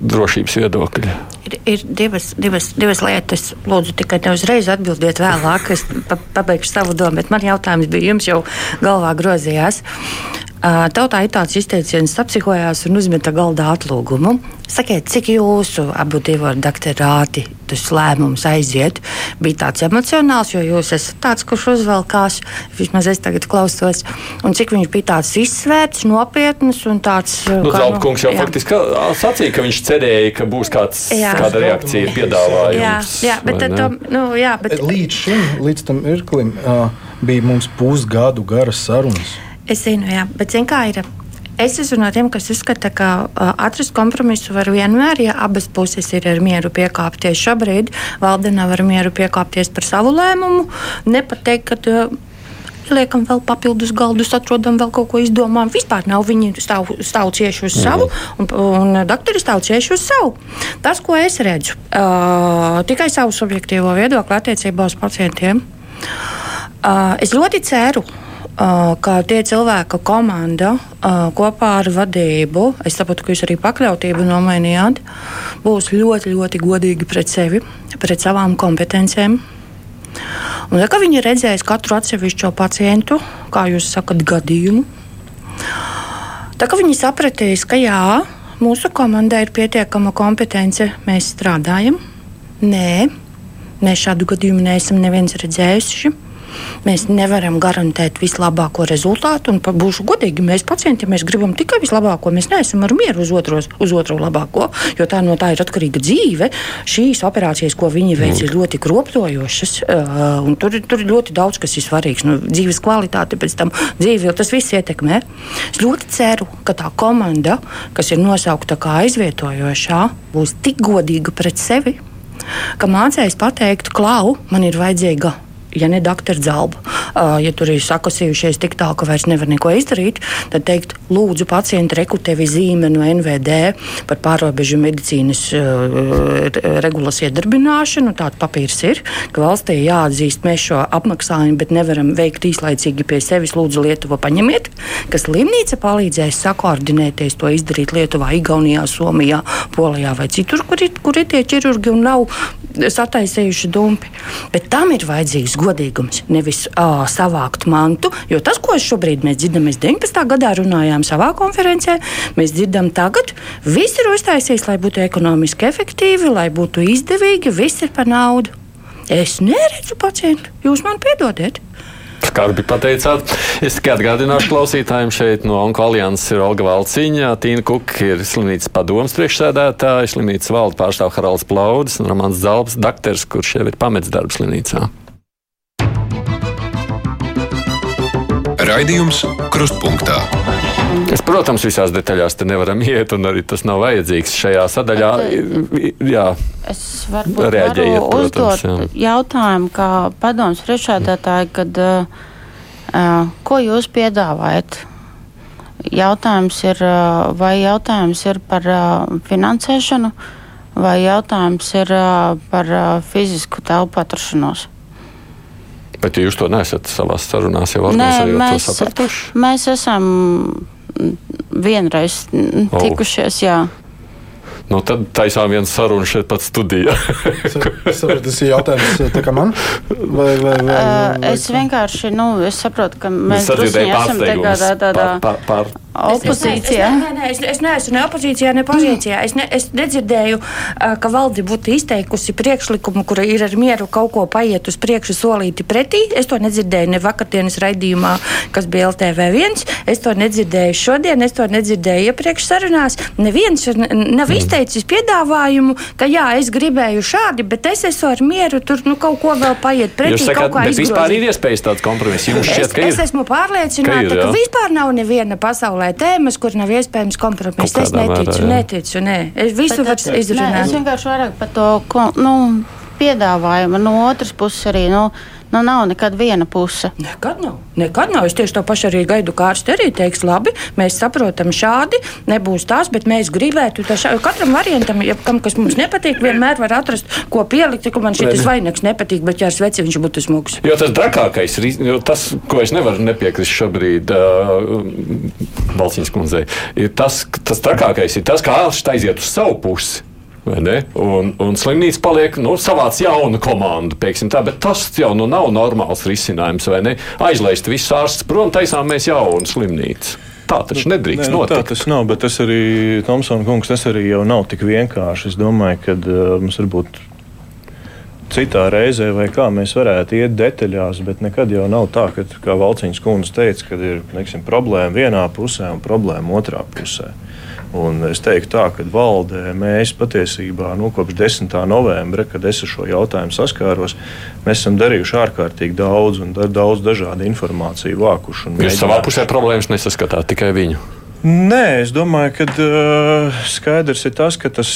drošības viedokļa?
Ir, ir divas, divas, divas lietas. Lūdzu, tikai neuzreiz atbildiet vēlāk, es pa, pabeigšu savu domu, bet man jautājums bija jums jau galvā grozījās. Tautā ir tāds izteiciens, apsihojās un uzmeta galdā atlūgumu. Sakiet, cik jūsu abu divu doktorāti tas lēmums aiziet? Bija tāds emocionāls, jo jūs esat tāds, kurš uzvelkās, vismaz es tagad klausos, un cik viņš bija tāds izsvērts, nopietns un tāds.
Nu, Zeltkungs jau jā. faktiski sacīja, ka viņš cerēja, ka būs kāds, jā. kāda reakcija piedāvājums.
Jā, jā bet, tad, to, nu, jā, bet...
Līdz šim, līdz tam mirklim, uh, bija mums pusgadu garas sarunas.
Es zinu, jā, bet zinu, kā ir. Es esmu no tiem, kas uzskata, ka uh, atrast kompromisu var vienmēr, ja abas puses ir ar mieru piekāpties. Šobrīd valde nav ar mieru piekāpties par savu lēmumu. Nepateikt, ka uh, liekam vēl papildus galdus, atrodam vēl kaut ko izdomājam. Vispār nav viņi stāv, stāv cieši uz savu, un, un doktori stāv cieši uz savu. Tas, ko es redzu, uh, tikai savu subjektīvo viedokli attiecībā uz pacientiem. Uh, es ļoti ceru, ka tie cilvēka komanda kopā ar vadību, es saprotu, ka jūs arī pakļautību nomainījāt, būs ļoti, ļoti godīgi pret sevi, pret savām kompetencijām. Un, ja viņi redzēs katru atsevišķo pacientu, kā jūs sakat, gadījumu, tad viņi sapratīs, ka jā, mūsu komandai ir pietiekama kompetence, mēs strādājam. Nē, mēs šādu gadījumu neesam neviens redzējuši. Mēs nevaram garantēt vislabāko rezultātu. Un, būšu godīgi, mēs pacienti, ja mēs gribam tikai vislabāko, mēs neesam ar mieru uz, otros, uz otru labāko, jo tā no tā ir atkarīga dzīve. Šīs operācijas, ko viņi veic, ir ļoti kropļojošas. Uh, tur, tur ir ļoti daudz, kas ir svarīgs. Nu, dzīves kvalitāte, pēc tam dzīve, tas viss ietekmē. Es ļoti ceru, ka tā komanda, kas ir nosaukta kā aizvietojošā, būs tik godīga pret sevi, ka mācējs pateikt, klau, man ir vajadzīga ja ne doktora zelba, ja tur ir sakosījušies tik tālu, ka vairs nevar neko izdarīt, tad teikt, lūdzu, pacienti, reku tevi zīme no NVD par pārobežu medicīnas regulas iedarbināšanu. Tāds papīrs ir, ka valstī jāatzīst, mēs šo apmaksājumu, bet nevaram veikt īslaicīgi pie sevis. Lūdzu, Lietuva paņemiet, ka slimnīca palīdzēs sakoordinēties, to izdarīt Lietuvā, Igaunijā, Somijā, Polijā vai citur, kur ir, kur ir tie ķirurgi un nav sataisījuši dumpi. Bet tam ir vajadzīgs godīgums, nevis uh, savākt mantu. Jo tas, ko šobrīd mēs dzirdam, mēs 19. gadā runājām savā konferencē, mēs dzirdam tagad, viss ir uztaisījis, lai būtu ekonomiski efektīvi, lai būtu izdevīgi, viss ir par naudu. Es neredzu pacientu, jūs man piedodiet.
Skarbi pateicāt. Es tikai atgādināšu klausītājiem šeit no Onko alianses ir Olga Valciņa, Tīna Kuka ir slimnīcas padomas priekšsēdētāja, slimnīcas valde pārstāv Haralds Plaudis un Romans Zalbs, dakteris, kurš jau ir pamets darbu slimnīcā.
Raidījums Krustpunktā.
Es, protams, visās detaļās te nevaram iet, un arī tas nav vajadzīgs šajā sadaļā. Jā,
es varu uzdot jā. jautājumu, kā padoms priekšādātāji, kad, uh, ko jūs piedāvājat? Jautājums ir, uh, vai jautājums ir par uh, finansēšanu, vai jautājums ir uh, par uh, fizisku telpu atrašanos?
Bet jūs to nesat savā sarunā jau
organizējot. Mēs esam vienreiz tikušies. Jā.
Nu, tad taisām vienu sarunu šeit pat studijā.
tas ir jautājums tā man? Vai, vai, vai,
vai? Es vienkārši, nu, es saprotu, ka mēs esam tādā, tādā
par, par,
opozīcijā.
Es, nē, nē, es, es neesmu ne opozīcijā, ne pozīcijā. Es, ne, es nedzirdēju, ka valde būtu izteikusi priekšlikumu, kura ir ar mieru kaut ko paiet uz priekšu solīti pretī. Es to nedzirdēju ne vakardienas raidījumā, kas bija LTV1. Es to nedzirdēju šodien, es to nedzirdēju iepriekš sarunās. Neviens nav mm. izteicis piedāvājumu, ka jā, es gribēju šādi, bet es esmu ar mieru tur nu, kaut ko vēl paiet pretī.
Jūs sakāt, bet vispār ir iespējas tāds kompromiss. Jums šķiet, ka
ir? Es esmu pārliecināta, ka, ir, ka vispār nav neviena pasaulē pasaulē tēmas, kur nav iespējams kompromiss. Es neticu, mērā, neticu. Nē. Es visu varu izrunāt.
Nē, es vienkārši vairāk par to ko, nu, piedāvājumu no otras puses arī. Nu, Nu, nav nekad viena puse.
Nekad nav. Nekad nav. Es tieši to pašu arī gaidu, kā ārsti arī teiks, labi, mēs saprotam šādi, nebūs tās, bet mēs gribētu. Šā, katram variantam, ja kam kas mums nepatīk, vienmēr var atrast, ko pielikt, ka man šis vainags nepatīk, bet ja ar sveci viņš būtu smūgs.
Jo tas trakākais ir tas, ko es nevaru nepiekrist šobrīd uh, Balciņas kundzei, ir tas, tas trakākais ir tas, kā ārsts aiziet uz savu pusi. Un, un slimnīca paliek nu, savāds jaunu komandu, tā, tas jau nu, nav normāls risinājums. Aizlaist visus ārstus prom, taisām mēs jaunu slimnīcu. Tā taču nedrīkst Nē, nu, notikt.
Tā tas nav, bet tas arī, Tomsona kungs, tas arī jau nav tik vienkārši. Es domāju, ka uh, mums varbūt citā reizē, vai kā mēs varētu iet detaļās, bet nekad jau nav tā, ka, kā Valciņas kundze teica, ka ir neksim, problēma vienā pusē un problēma otrā pusē. Un es teiktu, tā, ka valdē mēs patiesībā nu, kopš 10. novembra, kad es ar šo jautājumu saskāros, mēs esam darījuši ārkārtīgi daudz un daudz dažādu informāciju vākuši.
Jūs savā pusē problēmas nesaskatāt tikai viņu.
Nē, es domāju, ka uh, skaidrs ir tas, ka tas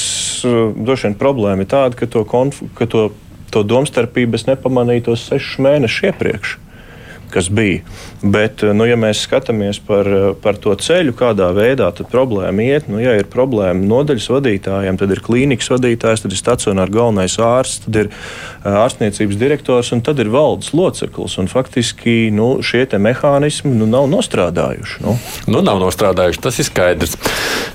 uh, droši vien problēma ir tāda, ka to, konf, ka to, to domstarpību es nepamanīju tos sešus mēnešus iepriekš kas bija. Bet, eh, nu, ja mēs skatāmies par, eh, par to ceļu, kādā veidā problēma iet, nu, ja ir problēma nodaļas vadītājiem, tad ir klīnikas vadītājs, tad ir stacionāra galvenais ārsts, tad ir eh, ārstniecības direktors un tad ir valdes loceklis. Faktiski nu, šie mehānismi nu, nav nostrādājuši. Nu.
Nu, nav nostrādājuši, tas ir skaidrs.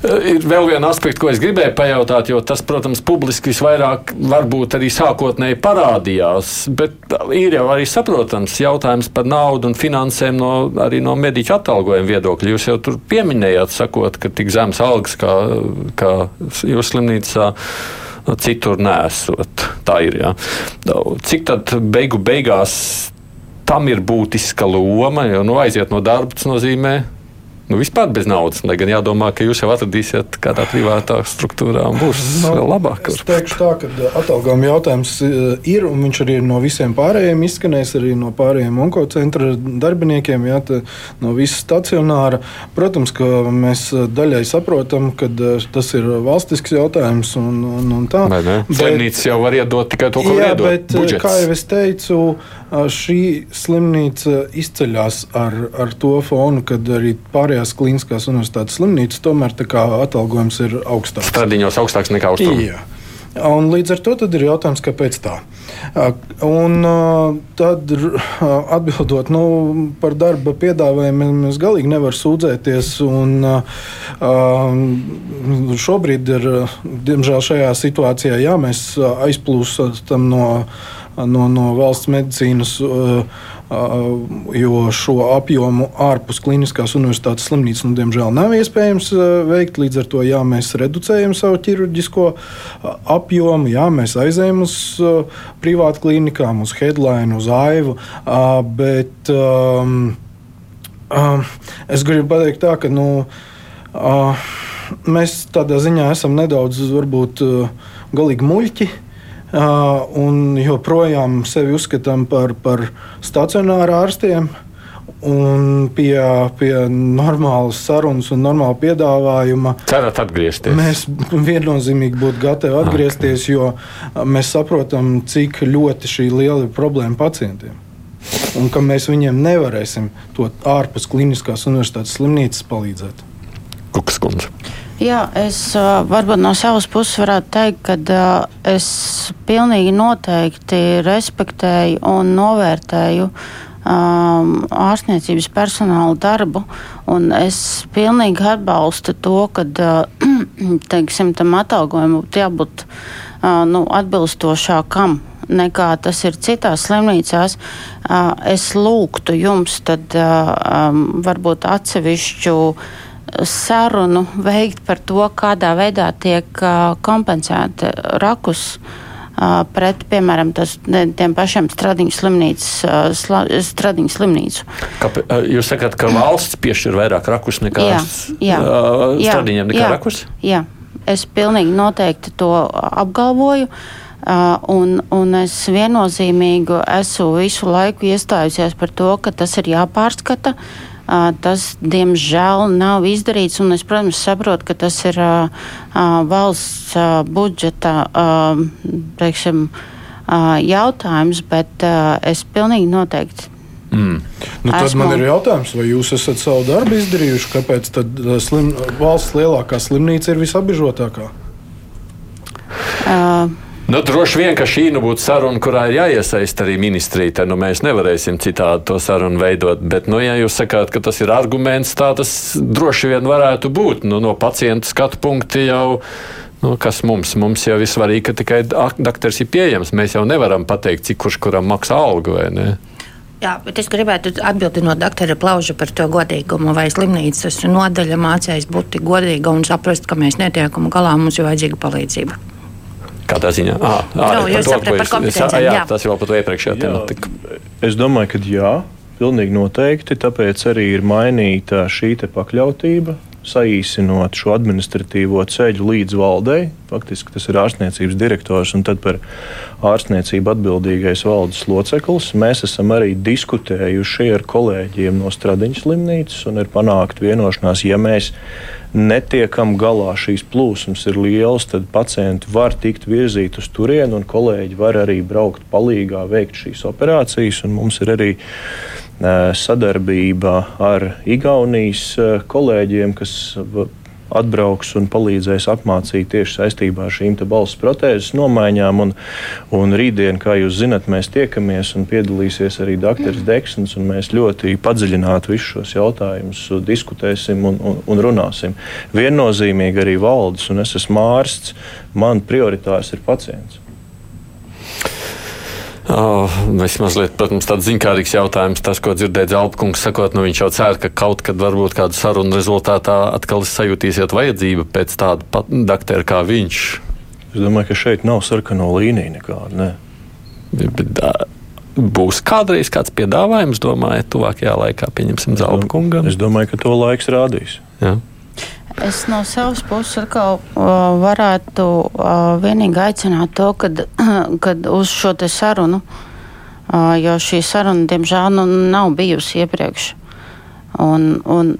Ir vēl viena aspekta, ko es gribēju pajautāt, jo tas, protams, publiski visvairāk varbūt arī sākotnēji parādījās, bet ir jau arī saprotams jautājums par naudu naudu un finansēm no, arī no mediķu atalgojuma viedokļa. Jūs jau tur pieminējāt, sakot, ka tik zemes algas kā, kā jūsu slimnīcā. Citur nesot. Tā ir. Jā. Cik tad beigu beigās tam ir būtiska loma? Jo nu, aiziet no darba, tas nozīmē nu, vispār bez naudas. Lai gan jādomā, ka jūs jau atradīsiet kādā privātā struktūrā un būs no, vēl labāk.
Es teikšu tā, ka uh, atalgojuma jautājums uh, ir, un viņš arī no visiem pārējiem izskanēs, arī no pārējiem onkocentra darbiniekiem, jā, tā, no visas stacionāra. Protams, ka mēs uh, daļai saprotam, ka tas ir valstisks jautājums un, un, un tā.
Slimnīcas jau var iedot tikai to, ko jā, iedot. Bet, budžets.
kā jau es teicu, šī slimnīca izceļas ar, ar to fonu, kad arī pārējā pārējās klīniskās universitātes slimnīcas, tomēr atalgojums ir augstāks.
Stradiņos augstāks nekā Austrumā.
Un līdz ar to ir jautājums, kāpēc tā. Un tad atbildot nu, par darba piedāvājumiem, es galīgi nevaru sūdzēties. Un, šobrīd ir, diemžēl, šajā situācijā jā, mēs aizplūstam no, no, no valsts medicīnas jo šo apjomu ārpus kliniskās universitātes slimnīcas, nu, diemžēl, nav iespējams veikt. Līdz ar to jā, mēs reducējam savu ķirurģisko apjomu, jā, mēs aizējam uz privātu klinikām, uz headline, uz aivu. Bet um, um, es gribu pateikt tā, ka nu, uh, mēs tādā ziņā esam nedaudz varbūt galīgi muļķi. Uh, un joprojām sevi uzskatām par, par stacionāru ārstiem. Un pie, pie normālas sarunas un normāla piedāvājuma
cerat atgriezties.
Mēs viennozīmīgi būtu gatavi atgriezties, jo mēs saprotam, cik ļoti šī liela ir problēma pacientiem. Un ka mēs viņiem nevarēsim to ārpus kliniskās universitātes slimnīcas palīdzēt.
Kukas kundze.
Jā, es varbūt no savas puses varētu teikt, ka es pilnīgi noteikti respektēju un novērtēju um, ārstniecības personāla darbu. Es pilnīgi atbalstu to, ka teiksim, tam atalgojumam būtu jābūt uh, nu, atbilstošākam nekā tas ir citās slimnīcās. Uh, es lūgtu jums tad uh, um, varbūt atsevišķu sarunu veikt par to, kādā veidā tiek kompensēta rakus pret, piemēram, tas, tiem pašiem stradiņu slimnīcu.
Kāpēc, jūs sakāt, ka valsts piešķir vairāk rakus nekā jā, jā, stradiņiem nekā jā, rakus?
Jā, es pilnīgi noteikti to apgalvoju. Uh, un, un es viennozīmīgi esmu visu laiku iestājusies par to, ka tas ir jāpārskata. Uh, Tas, diemžēl, nav izdarīts. Es, protams, saprotu, ka tas ir valsts budžeta teiksim, jautājums, bet es pilnīgi noteikti
Mm. Nu, tad Esmu... man ir jautājums, vai jūs esat savu darbu izdarījuši? Kāpēc tad slim, valsts lielākā slimnīca ir visapbižotākā?
Uh, Nu, droši vien, ka šī nu būtu saruna, kurā ir jāiesaist arī ministrija. Tad nu, mēs nevarēsim citādi to sarunu veidot. Bet, nu, ja jūs sakāt, ka tas ir arguments, tā tas droši vien varētu būt. Nu, no pacienta skatu punkta jau. Nu, kas mums? Mums jau ir svarīgi, ka tikai doktors ir pieejams. Mēs jau nevaram pateikt, cik kurš kuram maksā algu vai ne.
Jā, bet es gribētu atbildēt no doktora Plauža par to godīgumu. Vai slimnīcas nodaļa mācījās būt godīga un saprast, ka mēs netiekam galā, mums ir vajadzīga palīdzība.
Kādā ziņā? Ah, ah,
no, jūs saprotat par kompetencijām. Jā, jā,
tas jau par to iepriekšējā tematika.
Es domāju, ka jā, pilnīgi noteikti. Tāpēc arī ir mainīta šī pakļautība saīsinot šo administratīvo ceļu līdz valdei. Faktiski tas ir ārstniecības direktors un tad par ārstniecību atbildīgais valdes loceklis. Mēs esam arī diskutējuši ar kolēģiem no Stradiņas slimnīcas un ir panākt vienošanās, ja mēs netiekam galā, šīs plūsmas ir lielas, tad pacienti var tikt virzīti uz turieni, un kolēģi var arī braukt palīgā, veikt šīs operācijas. Mums ir arī sadarbība ar Igaunijas kolēģiem, kas atbrauks un palīdzēs apmācīt tieši saistībā ar šīm balss protēzes nomaiņām. Un, un rītdien, kā jūs zinat, mēs tiekamies un piedalīsies arī dr. Deksons. Mēs ļoti padziļināti visus šos jautājumus diskutēsim un, un, un runāsim. Viennozīmīgi arī valdes, un es esmu ārsts, man prioritārs ir pacients.
Oh, mazliet, protams, tāds ziņkārīgs jautājums, tas, ko dzirdēja Zelpkungs, sakot, nu viņš jau cer, ka kaut kad varbūt kādu sarunu rezultātā atkal sajutīsiet vajadzību pēc tāda pat doktora kā viņš.
Es domāju, ka šeit nav sarkano līniju nekāda. Ne.
Bet, būs kādreiz kāds piedāvājums, domājat, tuvākajā laikā pieņemsim Zelpkungam?
Es domāju, ka to laiks rādīs.
Jā.
Es no savas puses atkal uh, varētu uh, vienīgi aicināt to, kad, kad uz šo te sarunu, uh, jo šī saruna, diemžēl, nu, nav bijusi iepriekš. Un, un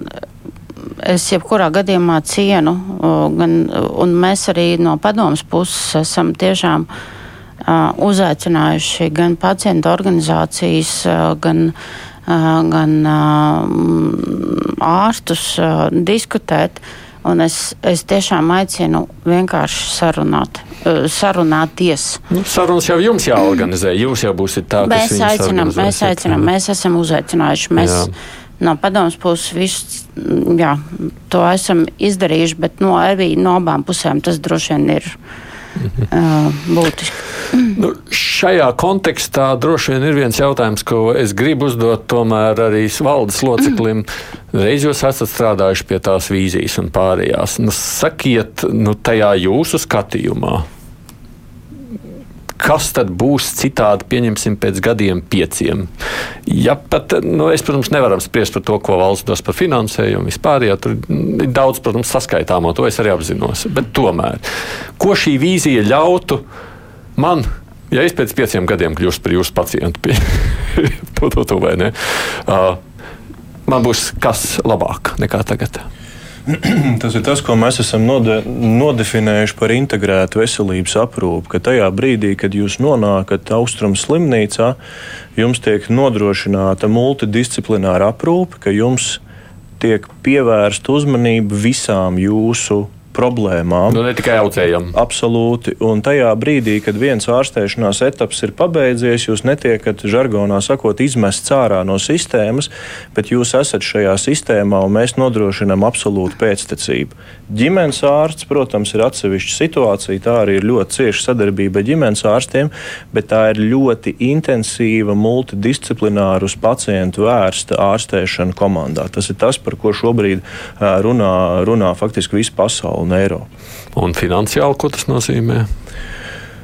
es jebkurā gadījumā cienu, gan, un mēs arī no padomas puses esam tiešām uzaicinājuši gan pacientu organizācijas, gan gan ārstus diskutēt Un es, es tiešām aicinu vienkārši sarunāt. Sarunāties.
Nu, sarunas jau jums jāorganizē. Jūs jau būsiet tā,
mēs aicinām, mēs aicinām, mēs esam uzaicinājuši. Mēs jā. no padomus puses visu jā, to esam izdarījuši, bet no, arī no abām pusēm tas droši vien ir būtiski.
Nu, šajā kontekstā droši vien ir viens jautājums, ko es gribu uzdot tomēr arī valdes loceklim. Reiz jūs esat strādājuši pie tās vīzijas un pārējās. Nu, sakiet, nu, tajā jūsu skatījumā, kas tad būs citādi, pieņemsim, pēc gadiem pieciem. Ja pat, nu, es, protams, nevaram spriest par to, ko valsts dos par finansējumu vispār, ja tur ir daudz, protams, saskaitāmo, to es arī apzinos. Bet tomēr, ko šī vīzija ļautu man, ja es pēc pieciem gadiem kļūstu par jūsu pacientu, pie, to, to, to vai ne, uh, man būs kas labāk nekā tagad.
Tas ir tas, ko mēs esam node, nodefinējuši par integrētu veselības aprūpi. Ka tajā brīdī, kad jūs nonākat austrumu slimnīcā, jums tiek nodrošināta multidisciplināra aprūpe, ka jums tiek pievērsta uzmanība visām jūsu problēmām.
Nu, ne tikai audzējam.
Absolūti. Un tajā brīdī, kad viens ārstēšanās etaps ir pabeidzies, jūs netiekat žargonā sakot izmests ārā no sistēmas, bet jūs esat šajā sistēmā un mēs nodrošinām absolūtu pēctecību. Ģimenes ārsts, protams, ir atsevišķa situācija. Tā arī ir ļoti cieša sadarbība ar ģimenes ārstiem, bet tā ir ļoti intensīva, multidisciplināra uz pacientu vērsta ārstēšana komandā. Tas ir tas, par ko šobrīd runā, runā faktiski visa pasaule un eiro.
Un finansiāli, ko tas nozīmē?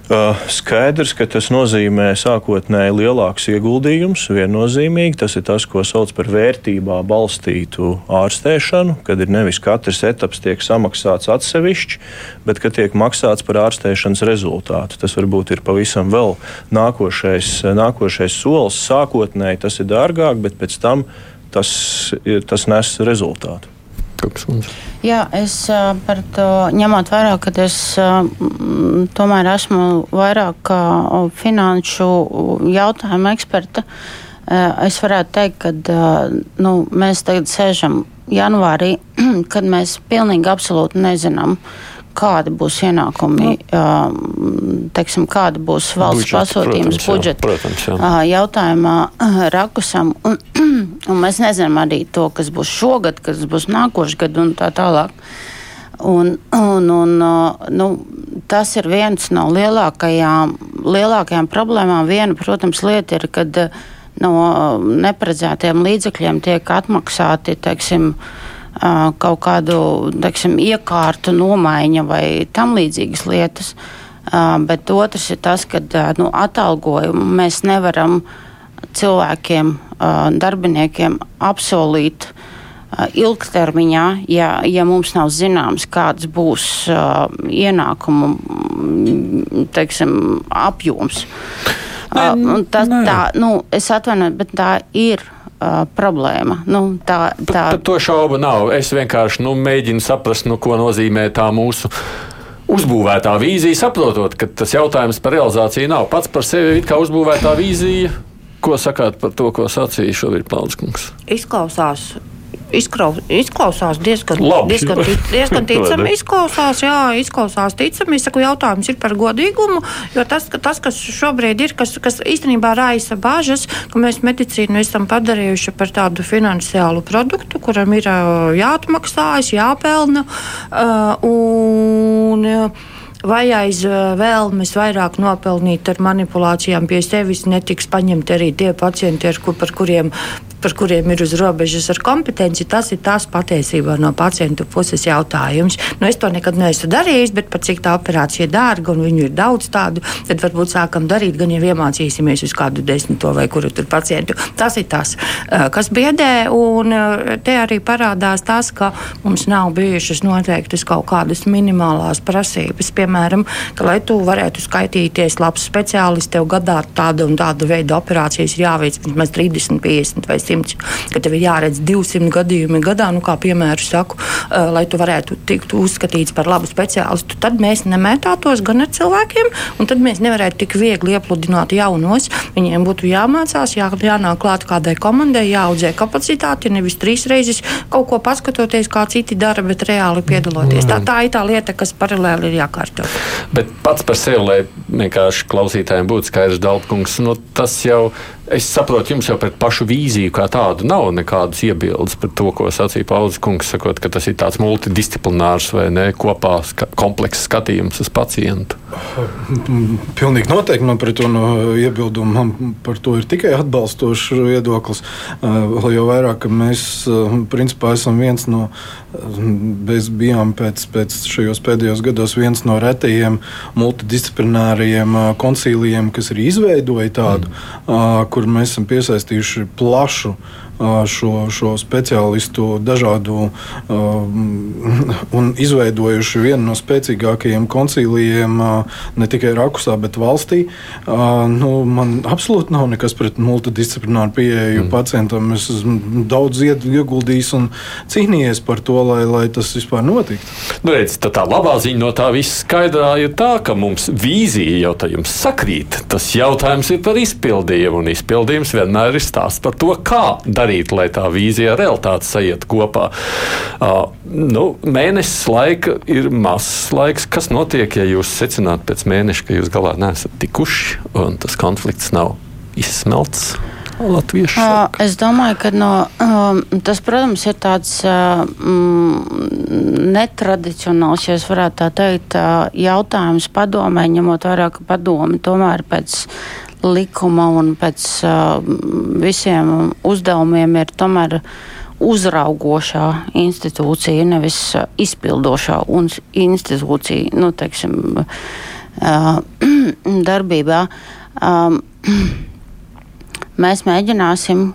Uh, skaidrs, ka tas nozīmē sākotnēji lielāks ieguldījums, viennozīmīgi. Tas ir tas, ko sauc par vērtībā balstītu ārstēšanu, kad ir nevis katrs etaps tiek samaksāts atsevišķi, bet ka tiek maksāts par ārstēšanas rezultātu. Tas varbūt ir pavisam vēl nākošais, nākošais solis. Sākotnēji tas ir dārgāk, bet pēc tam tas, tas nes rezultātu.
Jā, es par to ņemot vērā, ka es tomēr esmu vairāk finanšu jautājumu eksperta. Es varētu teikt, ka nu, mēs tagad sēžam janvārī, kad mēs pilnīgi absolūti nezinām, uh, kādi būs ienākumi, teiksim, kāda būs valsts budžeta, pasūtījums
protams, budžeta protams,
jā. jautājumā rakusam. Un, un mēs nezinām arī to, kas būs šogad, kas būs nākošais gads un tā tālāk. Un, un, un, nu, tas ir viens no lielākajām, lielākajām problēmām. Viena, protams, lieta ir, kad no neparedzētiem līdzekļiem tiek atmaksāti, teiksim, uh, kaut kādu teiksim, iekārtu nomaiņa vai tam līdzīgas lietas. Bet otrs ir tas, ka nu, atalgojumu mēs nevaram cilvēkiem, darbiniekiem apsolīt ilgtermiņā, ja, ja mums nav zināms, kāds būs ienākumu teiksim, apjoms. Ne, tas, ne. tā, nu, es atvainojos, bet tā ir uh, problēma. Nu, tā, tā...
Par to šaubu nav. Es vienkārši nu, mēģinu saprast, nu, ko nozīmē tā mūsu. Uzbūvētā vīzija, saprotot, ka tas jautājums par realizāciju nav pats par sevi kā uzbūvētā vīzija. Ko sakāt par to, ko sacīja šobrīd Plānskungs?
Izklausās Izkrau, izklausās diezgan, Labi. diezgan, diezgan ticami. izklausās, jā, izklausās ticami. Es saku, jautājums ir par godīgumu, jo tas, ka, tas kas šobrīd ir, kas, kas īstenībā raisa bažas, ka mēs medicīnu esam padarījuši par tādu finansiālu produktu, kuram ir jāatmaksājas, jāpelna. Un, vai aiz vēlmes vairāk nopelnīt ar manipulācijām pie sevis netiks paņemti arī tie pacienti, kur, par kuriem par kuriem ir uz robežas ar kompetenci, tas ir tas patiesībā no pacientu puses jautājums. Nu, es to nekad neesmu darījis, bet par cik tā operācija ir dārga un viņu ir daudz tādu, tad varbūt sākam darīt, gan jau iemācīsimies uz kādu desmito vai kuru tur pacientu. Tas ir tas, kas biedē, un te arī parādās tas, ka mums nav bijušas noteiktas kaut kādas minimālās prasības. Piemēram, ka, lai tu varētu skaitīties labs speciālists, tev gadā tāda un tāda veida operācijas jāveic vismaz 30, 50 vai simts, ka tev ir jāredz 200 gadījumi gadā, nu, kā piemēru saku, lai tu varētu tikt uzskatīts par labu speciālistu. Tad mēs nemētātos gan ar cilvēkiem, un tad mēs nevarētu tik viegli iepludināt jaunos. Viņiem būtu jāmācās, jā, jānāk klāt kādai komandai, jāaudzē kapacitāti, nevis trīs reizes kaut ko paskatoties, kā citi dara, bet reāli piedaloties. Tā, tā ir tā lieta, kas paralēli ir jākārto.
Bet pats par sevi, lai vienkārši klausītājiem būtu skaidrs, Dalpkungs, nu, tas jau Es saprotu, jums jau pret pašu vīziju kā tādu nav nekādas iebildes par to, ko sacīja Pauls Kungs, sakot, ka tas ir tāds multidisciplinārs vai ne kopā ska komplekss skatījums uz pacientu.
Pilnīgi noteikti man pret to no iebildumu man par to ir tikai atbalstošs viedoklis. Vēl jau vairāk, mēs principā esam viens no, mēs bijām pēc, pēc šajos pēdējos gados viens no retajiem multidisciplināriem koncīlijiem, kas ir izveidoja tādu. Mm kur mēs esam piesaistījuši plašu šo, šo speciālistu dažādu un izveidojuši vienu no spēcīgākajiem koncīlijiem ne tikai Rakusā, bet valstī. Nu, man absolūti nav nekas pret multidisciplināru pieeju mm. pacientam. Es esmu daudz ieguldījis un cīnījies par to, lai, lai tas vispār notiktu.
Nu, redz, tā, tā labā ziņa no tā viss skaidrā ir tā, ka mums vīzija jau tā jums sakrīt. Tas jautājums ir par izpildījumu, un izpildījums vienmēr ir stāsts par to, kā darīt lai tā vīzija ar realitāti sajiet kopā. Uh, nu, mēnesis laika ir mazs laiks. Kas notiek, ja jūs secināt pēc mēneša, ka jūs galā neesat tikuši un tas konflikts nav izsmelts? Latviešu saka.
Es domāju, ka no, tas, protams, ir tāds mm, netradicionāls, ja varētu tā teikt, jautājums padomē, ņemot vērā, ka padomi tomēr pēc likuma un pēc visiem uzdevumiem ir tomēr uzraugošā institūcija, nevis izpildošā institūcija, nu, teiksim, darbībā. Mēs mēģināsim,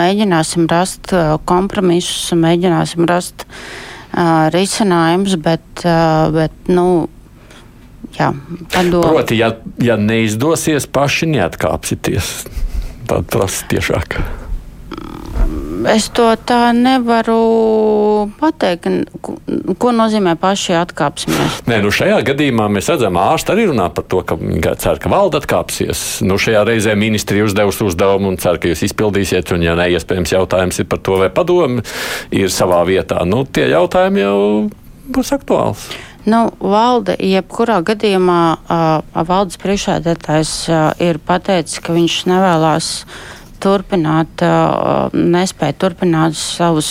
mēģināsim rast kompromisus, mēģināsim rast risinājumus, bet, bet nu, Jā,
padom. Proti, ja, ja neizdosies, paši neatkāpsieties. Tāda prasa tiešāk.
Es to tā nevaru pateikt. Ko nozīmē paši atkāpsimies?
Nē, nu šajā gadījumā mēs redzam, ārsti arī runā par to, ka viņi cer, ka valda atkāpsies. Nu šajā reizē ministrija uzdevusi uzdevumu un cer, ka jūs izpildīsiet. Un, ja neiespējams jautājums ir par to, vai padomi ir savā vietā, nu tie jautājumi jau būs aktuāls.
Nu, valde, jebkurā gadījumā uh, valdes priekšādātājs uh, ir pateicis, ka viņš nevēlas turpināt, nespēja turpināt savus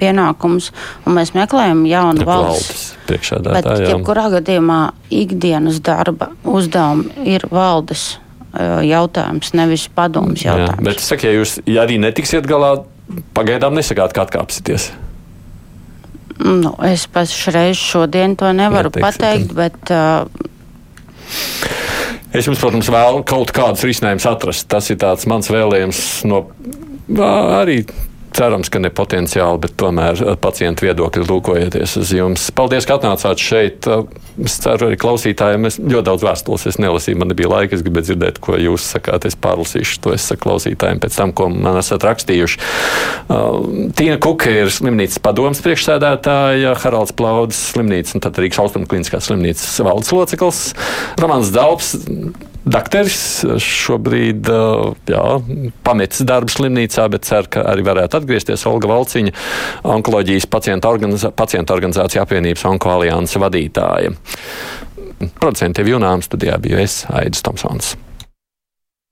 pienākumus, un mēs meklējam jaunu valdes
priekšādātāju.
Bet, jebkurā gadījumā, ikdienas darba uzdevumi ir valdes jautājums, nevis padomus jautājums.
Jā, bet, saka, ja jūs ja arī netiksiet galā, pagaidām nesakāt, kā atkāpsieties.
Nu, es pašreiz šodien to nevaru Neteiksim. pateikt, bet. Uh,
Es jums, protams, vēlu kaut kādus risinājumus atrast. Tas ir mans vēlējums no arī cerams, ka ne potenciāli, bet tomēr eh, pacientu viedokļi lūkojieties uz jums. Paldies, ka atnācāt šeit. Eh, es ceru, arī klausītājiem. Es ļoti daudz vēstules es nelasīju, man nebija laika. Es gribēju dzirdēt, ko jūs sakāt. Es pārlasīšu to es saku klausītājiem pēc tam, ko man esat rakstījuši. Uh, Tīna Kuka ir slimnīcas padomas priekšsēdētāja, Haralds Plaudis slimnīcas un tad arī Austrumkliniskās slimnīcas valdes loceklis, Romans Dalps Dakteris šobrīd jā, pametis darbu slimnīcā, bet cer, ka arī varētu atgriezties Olga Valciņa, onkoloģijas pacientu, organizā, pacientu organizācija apvienības onkoalianses vadītāja. Producentiem Junām studijā biju es, Aidis Tomsons.